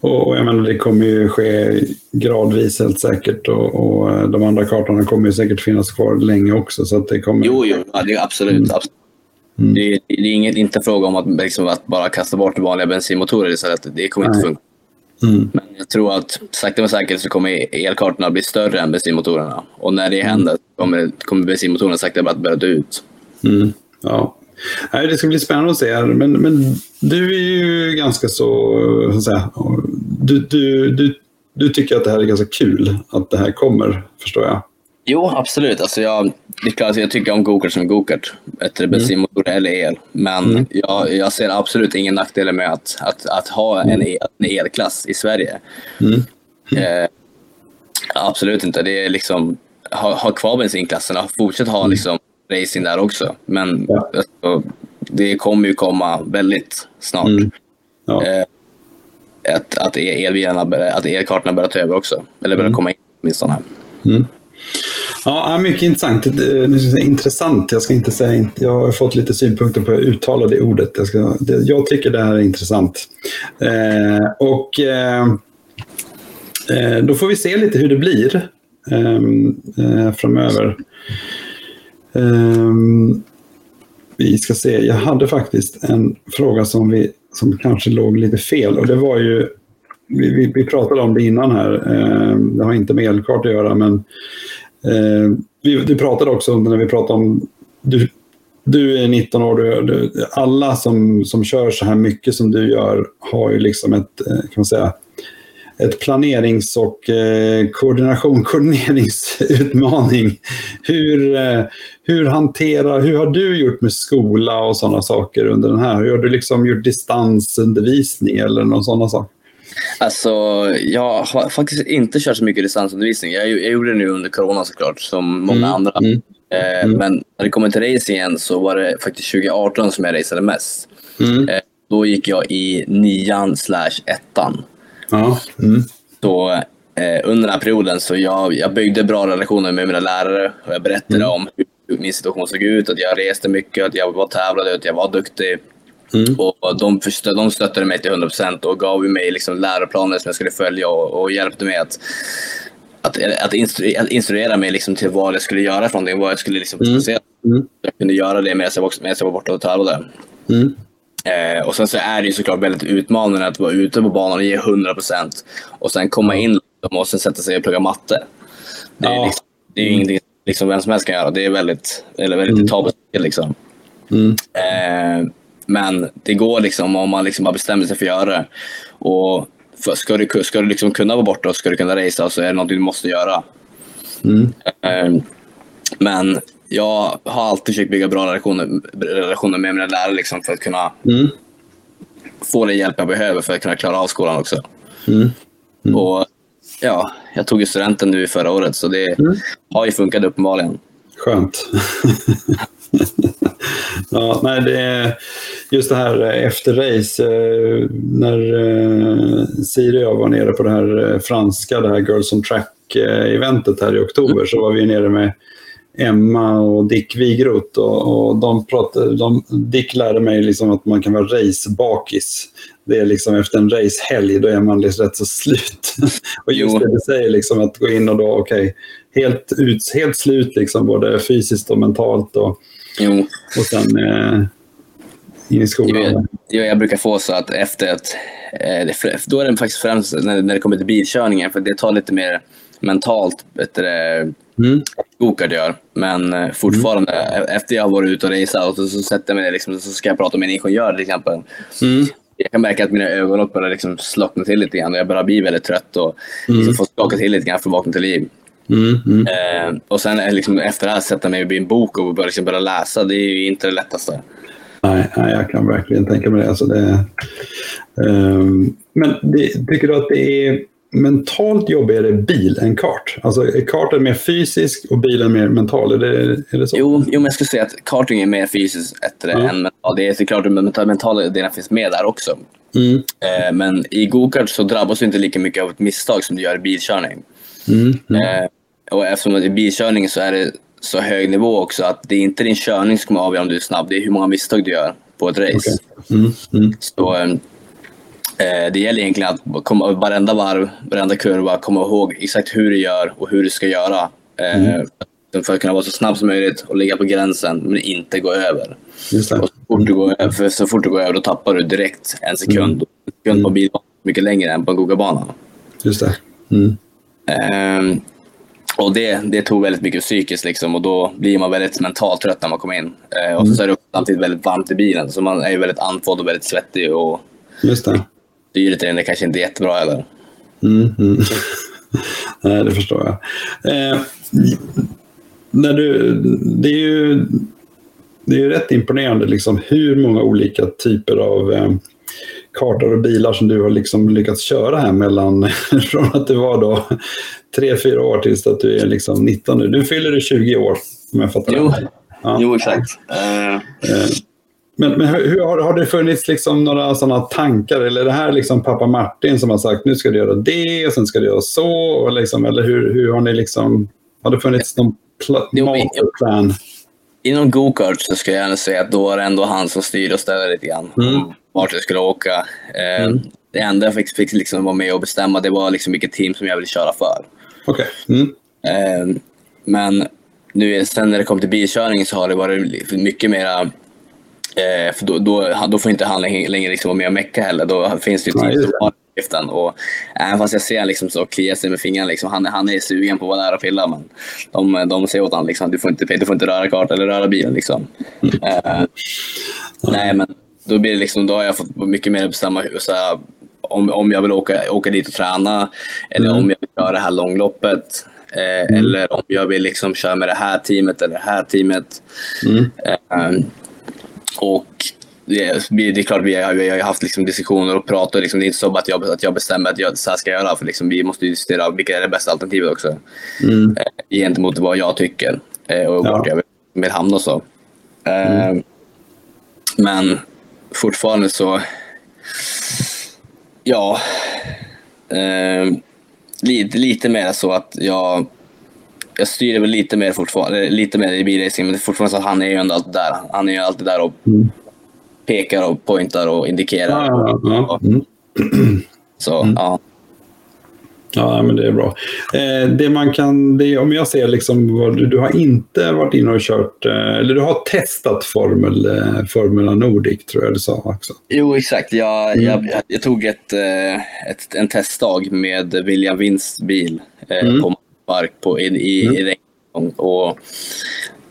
Och jag menar, det kommer ju ske gradvis helt säkert och, och de andra kartorna kommer ju säkert finnas kvar länge också. Så att det kommer... Jo, jo ja, det är absolut. Mm. absolut. Mm. Det, det, är inget, inte fråga om att, liksom, att, bara kasta bort vanliga bensinmotorer istället. Det kommer inte funka. Mm. Men jag tror att sakta men säkert så kommer elkartorna bli större än bensinmotorerna. Och när det händer kommer, kommer bensinmotorerna sakta att börja dö ut. Mm. Ja. Det ska bli spännande att se. Men, men du är ju ganska så... så säga, du, du, du, du tycker att det här är ganska kul att det här kommer, förstår jag. Jo, absolut. Alltså jag, det är klart, jag tycker om gokart som gokart. Ett bensinmotor mm. eller el. Men mm. jag, jag, ser absolut ingen nackdel med att, att, att ha en, el, en elklass i Sverige. Mm. Eh, absolut inte. Det är liksom, ha, ha kvar bensinklasserna. Fortsätt ha mm. liksom, racing där också. Men ja. alltså, det kommer ju komma väldigt snart. Mm. Ja. Eh, att, att, elbilarna, att elkartorna börjar ta över också. Eller börjar mm. komma in åtminstone. Mm. Ja, mycket intressant. Intressant, jag ska inte säga Jag har fått lite synpunkter på att uttala det ordet. Jag, ska, jag tycker det här är intressant. Eh, och eh, eh, då får vi se lite hur det blir ehm, eh, framöver. Ehm, vi ska se, jag hade faktiskt en fråga som, vi, som kanske låg lite fel och det var ju vi, vi, vi, pratade om det innan här. Eh, det har inte med elkart att göra, men eh, vi, du pratade också om när vi pratade om... Du, du är 19 år, du, du, alla som, som kör så här mycket som du gör har ju liksom ett, eh, kan man säga, ett planerings och eh, koordination, koordineringsutmaning. Hur, eh, hur, hanterar, hur har du gjort med skola och sådana saker under den här? Hur har du liksom gjort distansundervisning eller någon sådana saker? Alltså, jag har faktiskt inte kört så mycket distansundervisning. Jag, jag gjorde det nu under corona såklart, som många mm. andra. Mm. Eh, mm. Men när det kommer till racingen så var det faktiskt 2018 som jag raceade mest. Mm. Eh, då gick jag i nian slash ettan. Ja. Mm. Så eh, under den här perioden så jag, jag byggde bra relationer med mina lärare och jag berättade mm. om hur min situation såg ut, att jag reste mycket, att jag var tävlade, att jag var duktig. Mm. Och de, de stöttade mig till 100% och gav mig liksom läroplaner som jag skulle följa och, och hjälpte mig att, att, att, instru, att instruera mig liksom till vad jag skulle göra för någonting, vad jag skulle liksom mm. mm. Jag kunde göra det medan jag var, medan jag var borta och tävlade. Mm. Eh, och sen så är det ju såklart väldigt utmanande att vara ute på banan och ge 100% och sen komma in och sen sätta sig och plugga matte. Det är, ja. liksom, det är ju ingenting liksom vem som helst kan göra. Det är väldigt, eller väldigt mm. tabelt. Liksom. Mm. Eh, men det går liksom om man liksom har bestämt sig för att göra det. Och för, ska du, ska du liksom kunna vara borta och ska du kunna racea så är det något du måste göra. Mm. Eh, men jag har alltid försökt bygga bra relationer, relationer med mina lärare liksom för att kunna mm. få den hjälp jag behöver för att kunna klara av skolan också. Mm. Mm. Och ja, jag tog ju studenten nu förra året så det mm. har ju funkat uppenbarligen. Skönt. *laughs* ja, nej, det är just det här efter race, eh, när eh, Siri och jag var nere på det här eh, franska, det här Girls on Track-eventet här i oktober, så var vi nere med Emma och Dick Wigroth och, och de pratade, de, Dick lärde mig liksom att man kan vara racebakis. Det är liksom efter en racehelg, då är man liksom rätt så slut. *laughs* och just det du säger, liksom, att gå in och då, okej, okay, helt, helt slut liksom, både fysiskt och mentalt. Och, jo. och sen eh, in i skolan. Jo, jag, jag brukar få så att efter att, eh, då är det faktiskt främst när, när det kommer till bilkörningen, för det tar lite mer mentalt bättre mm. gokart gör. Men eh, fortfarande, mm. efter jag har varit ute och raceat och så, så sätter jag mig ner liksom, så ska jag prata med en ingenjör till exempel. Mm. Jag kan märka att mina ögonlock börjar liksom slockna till lite grann och jag börjar bli väldigt trött och mm. liksom får skaka till lite grann för att vakna till liv. Mm, mm. Eh, och sen liksom, efter det här sätta mig vid en bok och börja, liksom, börja läsa, det är ju inte det lättaste. Nej, nej, jag kan verkligen tänka mig det. Alltså det um, men det, tycker du att det är mentalt jobbigare bil än kart? Alltså är karten mer fysisk och bilen mer mental? Är det, är det så? Jo, jo, men jag skulle säga att karting är mer fysiskt bättre mm. än mental. Det är såklart att mentala delen finns med där också. Mm. Eh, men i gokart så drabbas du inte lika mycket av ett misstag som du gör i bilkörning. Mm. Mm. Eh, och eftersom är bilkörning så är det så hög nivå också att det är inte din körning som kommer avgöra om du är snabb, det är hur många misstag du gör på ett race. Okay. Mm. Mm. Så, Eh, det gäller egentligen att komma, varenda varv, varenda kurva, komma ihåg exakt hur du gör och hur du ska göra. Eh, mm. För att kunna vara så snabb som möjligt och ligga på gränsen, men inte gå över. Så, fort du går över så fort du går över, då tappar du direkt en sekund. Mm. En sekund på bilbanan mycket längre än på en gogabana. Just det. Mm. Um, och det, det tog väldigt mycket psykiskt liksom, och då blir man väldigt mentalt trött när man kommer in. Uh, och så mm. är det samtidigt väldigt varmt i bilen, så man är väldigt andfådd och väldigt svettig. Och Just det den är kanske inte jättebra heller. Mm, mm. *laughs* Nej, det förstår jag. Eh, när du, det, är ju, det är ju rätt imponerande liksom, hur många olika typer av eh, kartor och bilar som du har liksom lyckats köra här mellan *laughs* från att du var då tre, fyra år tills att du är liksom 19 nu. Nu fyller du 20 år om jag fattar jo. det. Ja. Jo, exakt. Uh... Men, men hur, har, har det funnits liksom några sådana tankar? Eller är det här liksom pappa Martin som har sagt nu ska du göra det och sen ska du göra så? Och liksom, eller hur, hur har ni liksom... Har det funnits någon plan? Inom gokart så ska jag gärna säga att då är det ändå han som styr och ställer lite grann. Mm. Vart jag skulle åka. Eh, mm. Det enda jag fick, fick liksom vara med och bestämma det var liksom vilket team som jag ville köra för. Okay. Mm. Eh, men nu, sen när det kom till bilkörning så har det varit mycket mera Eh, för då, då, då, får inte han längre liksom vara med och mecka heller. Då finns det ju tid som har uppgiften. Och även fast jag ser liksom så kliar sig med fingrarna, liksom, han, han är sugen på att vara där och pilla. Men de, de säger åt honom liksom, du får inte, du får inte röra kartan eller röra bilen. Liksom. Mm. Eh, nej, men då, blir det liksom, då har jag fått mycket mer bestämma så här, om, om jag vill åka, åka dit och träna eller mm. om jag vill köra det här långloppet. Eh, mm. Eller om jag vill liksom köra med det här teamet eller det här teamet. Mm. Eh, och det, är klart, vi har, vi har haft liksom diskussioner och pratat. Liksom, det är inte så att jag, att jag bestämmer att jag, så här ska jag göra. För liksom, vi måste diskutera vilka är det bästa alternativet också. Mm. Eh, gentemot vad jag tycker eh, och vart jag vill, vill hamna och så. Eh, mm. Men fortfarande så... Ja. Eh, lite, lite mer så att jag jag styr väl lite mer fortfarande, lite mer i bilracing, men det är fortfarande så att han är ju ändå alltid där. Han är ju alltid där och mm. pekar och pointar och indikerar. Ja, ja, ja. Mm. Så, mm. ja. Ja, men det är bra. Eh, det man kan, det, om jag ser liksom, du, du har inte varit inne och kört, eh, eller du har testat Formel, eh, Formula Nordic tror jag du sa också. Jo, exakt. Jag, mm. jag, jag, jag, tog ett, eh, ett, en testdag med William Winsts bil eh, mm. på spark på, i, i, mm. i och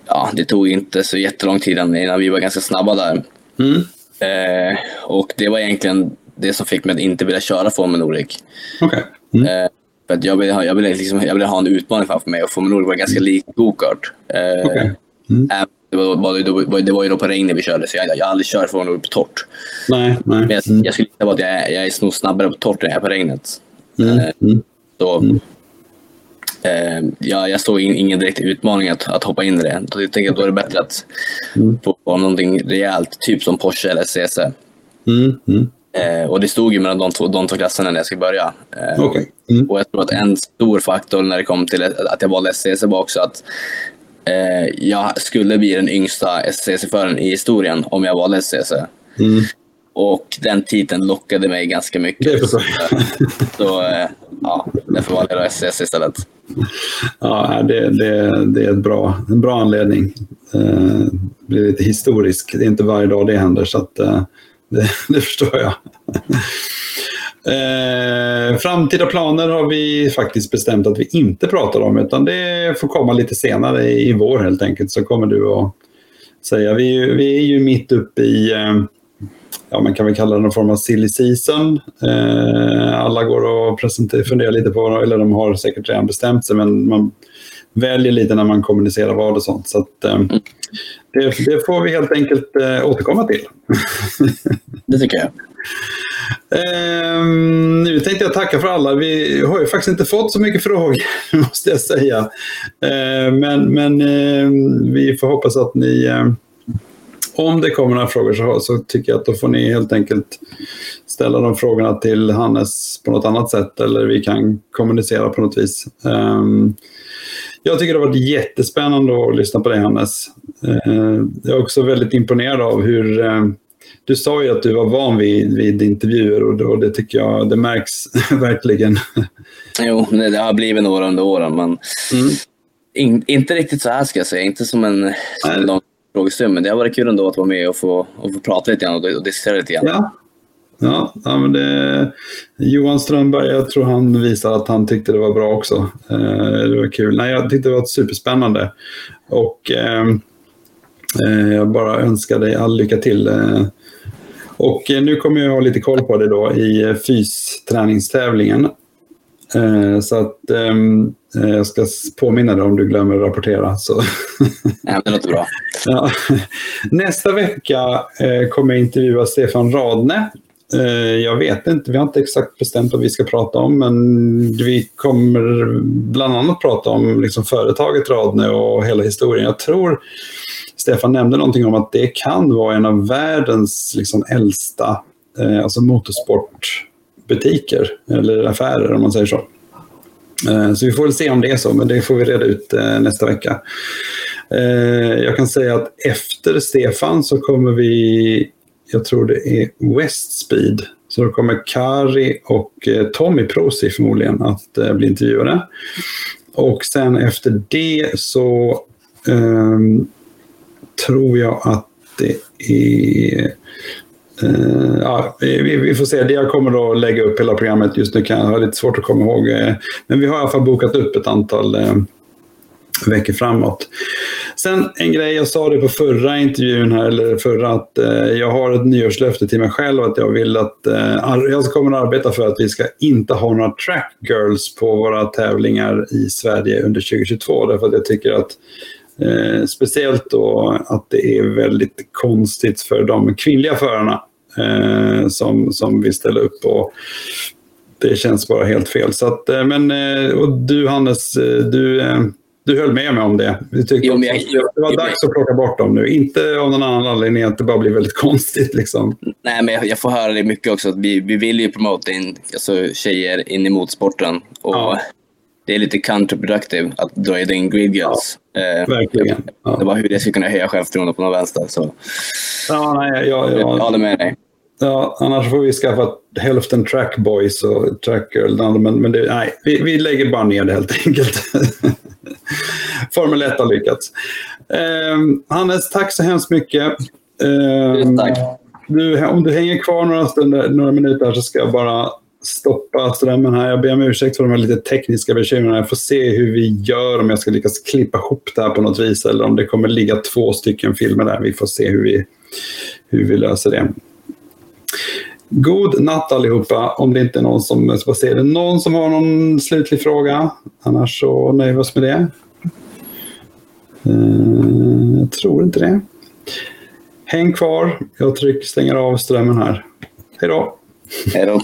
ja, det tog inte så jättelång tid innan vi var ganska snabba där. Mm. Eh, och det var egentligen det som fick mig att inte vilja köra Formel Nordic. Okay. Mm. Eh, för att jag ville, ha, jag, ville liksom, jag ville ha en utmaning framför mig och Formel Nordic var ganska mm. lik gokart. Eh, okay. mm. det, var, var, det var ju då på regnet vi körde, så jag, jag har aldrig kört Formel Nordic på torrt. Nej, nej. Men jag, jag skulle säga att jag, jag är nog snabbare på torrt än jag är på regnet. Mm. Eh, mm. så, eh, ja, jag såg in, ingen direkt utmaning att, att hoppa in i det. Då jag då är det bättre att mm. få någonting rejält, typ som Porsche eller CC. Mm. Mm. Eh, och det stod ju mellan de två, de två klasserna när jag skulle börja. Eh, okay. Mm. Och jag tror att en stor faktor när det kom till att jag valde SCC var också att eh, jag skulle bli den yngsta SCC-föraren i historien om jag valde SCC. Och den titeln lockade mig ganska mycket. Så, så eh, ja, därför valde jag SCC istället. Ja, det, det, det är ett bra, en bra anledning. Eh, det blir lite historisk. Det är inte varje dag det händer. Så att, eh, det, *laughs* det förstår jag. Eh, framtida planer har vi faktiskt bestämt att vi inte pratar om, utan det får komma lite senare i, vår helt enkelt. Så kommer du att säga. Vi, vi är ju mitt uppe i, ja man kan väl kalla det någon form av silly season. Eh, alla går och funderar lite på, eller de har säkert redan bestämt sig, men man väljer lite när man kommunicerar vad och sånt. Så att, eh, det, det, får vi helt enkelt eh, återkomma till. *laughs* det tycker jag. Eh, nu tänkte jag tacka för alla. Vi har ju faktiskt inte fått så mycket frågor, *laughs* måste jag säga. Eh, men men eh, vi får hoppas att ni... Om det kommer några frågor så, så, tycker jag att då får ni helt enkelt ställa de frågorna till Hannes på något annat sätt eller vi kan kommunicera på något vis. Um, jag tycker det har varit jättespännande att lyssna på dig Hannes. Uh, jag är också väldigt imponerad av hur uh, du sa ju att du var van vid, vid intervjuer och, och det tycker jag det märks *laughs* verkligen. Jo, det har blivit några under åren men mm. in, inte riktigt så här ska jag säga. Inte som en, som lång frågestund men det har varit kul ändå att vara med och få, och få prata lite grann och, och diskutera lite grann. Ja. Ja, ja men det, Johan Strömberg, jag tror han visade att han tyckte det var bra också. Eh, det var kul. Nej, jag tyckte det var superspännande. Och ehm, eh, jag bara önskar dig all lycka till. Eh, och eh, nu kommer jag ha lite koll på det då i eh, fysträningstävlingen. Eh, så att eh, jag ska påminna dig om du glömmer att rapportera. Så. *laughs* Ja, det låter bra. Ja. Nästa vecka eh, kommer jag intervjua Stefan Radne. Jag vet inte, vi har inte exakt bestämt vad vi ska prata om, men vi kommer bland annat prata om liksom företaget Radne och hela historien. Jag tror Stefan nämnde någonting om att det kan vara en av världens liksom äldsta alltså motorsportbutiker eller affärer om man säger så. Eh, så vi får väl se om det är så, men det får vi reda ut eh, nästa vecka. Eh, jag kan säga att efter Stefan så kommer vi, jag tror det är Westspeed, så då kommer Kari och Tommy Prosi förmodligen att bli intervjuade. Och sen efter det så um, tror jag att det är Uh, ja, vi, vi, får se. Jag kommer att lägga upp hela programmet. Just nu kan jag ha lite svårt att komma ihåg. Eh, men vi har i alla fall bokat upp ett antal uh, veckor framåt. Sen en grej, jag sa det på förra intervjun här, eller förra, att jag har ett nyårslöfte till mig själv att jag vill att jag kommer att arbeta för att vi ska inte ha några track girls på våra tävlingar i Sverige under 2022. Därför att jag tycker att Eh, speciellt då att det är väldigt konstigt för de kvinnliga förarna eh, som, som vill ställa upp. Och det känns bara helt fel. Så att, eh, men, eh, och du Hannes, eh, du, du höll med mig om det. Du tyckte jo, jag, jag, det var dags att plocka bort dem nu. Inte av någon annan anledning att det bara blir väldigt *laughs* konstigt. Liksom. Nej, men jag, jag får höra det mycket också. Att vi, vi vill ju promota in alltså, tjejer in i motorsporten. Och ja. Det är lite counterproductive att dra in girls. Ja, eh, verkligen. Ja. Det var hur det skulle kunna höja självförtroendet på någon vänster. Så. Ja, nej, jag, jag, jag håller med dig. Ja, annars får vi skaffa hälften trackboys och trackgirl. Men, men det, nej, vi, vi lägger bara ner det helt enkelt. *laughs* Formel 1 har lyckats. Eh, Hannes, tack så hemskt mycket. Eh, tack. Du, om du hänger kvar några, stunder, några minuter så ska jag bara stoppa strömmen här. Jag ber om ursäkt för de här lite tekniska bekymren. Jag får se hur vi gör, om jag ska lyckas klippa ihop det här på något vis eller om det kommer ligga två stycken filmer där. Vi får se hur vi, hur vi löser det. God natt allihopa, om det inte är någon som... Ska se, det någon som har någon slutlig fråga? Annars så nöjer vi oss med det. Eh, jag tror inte det. Häng kvar. Jag trycker, stänger av strömmen här. Hej då! Hej då!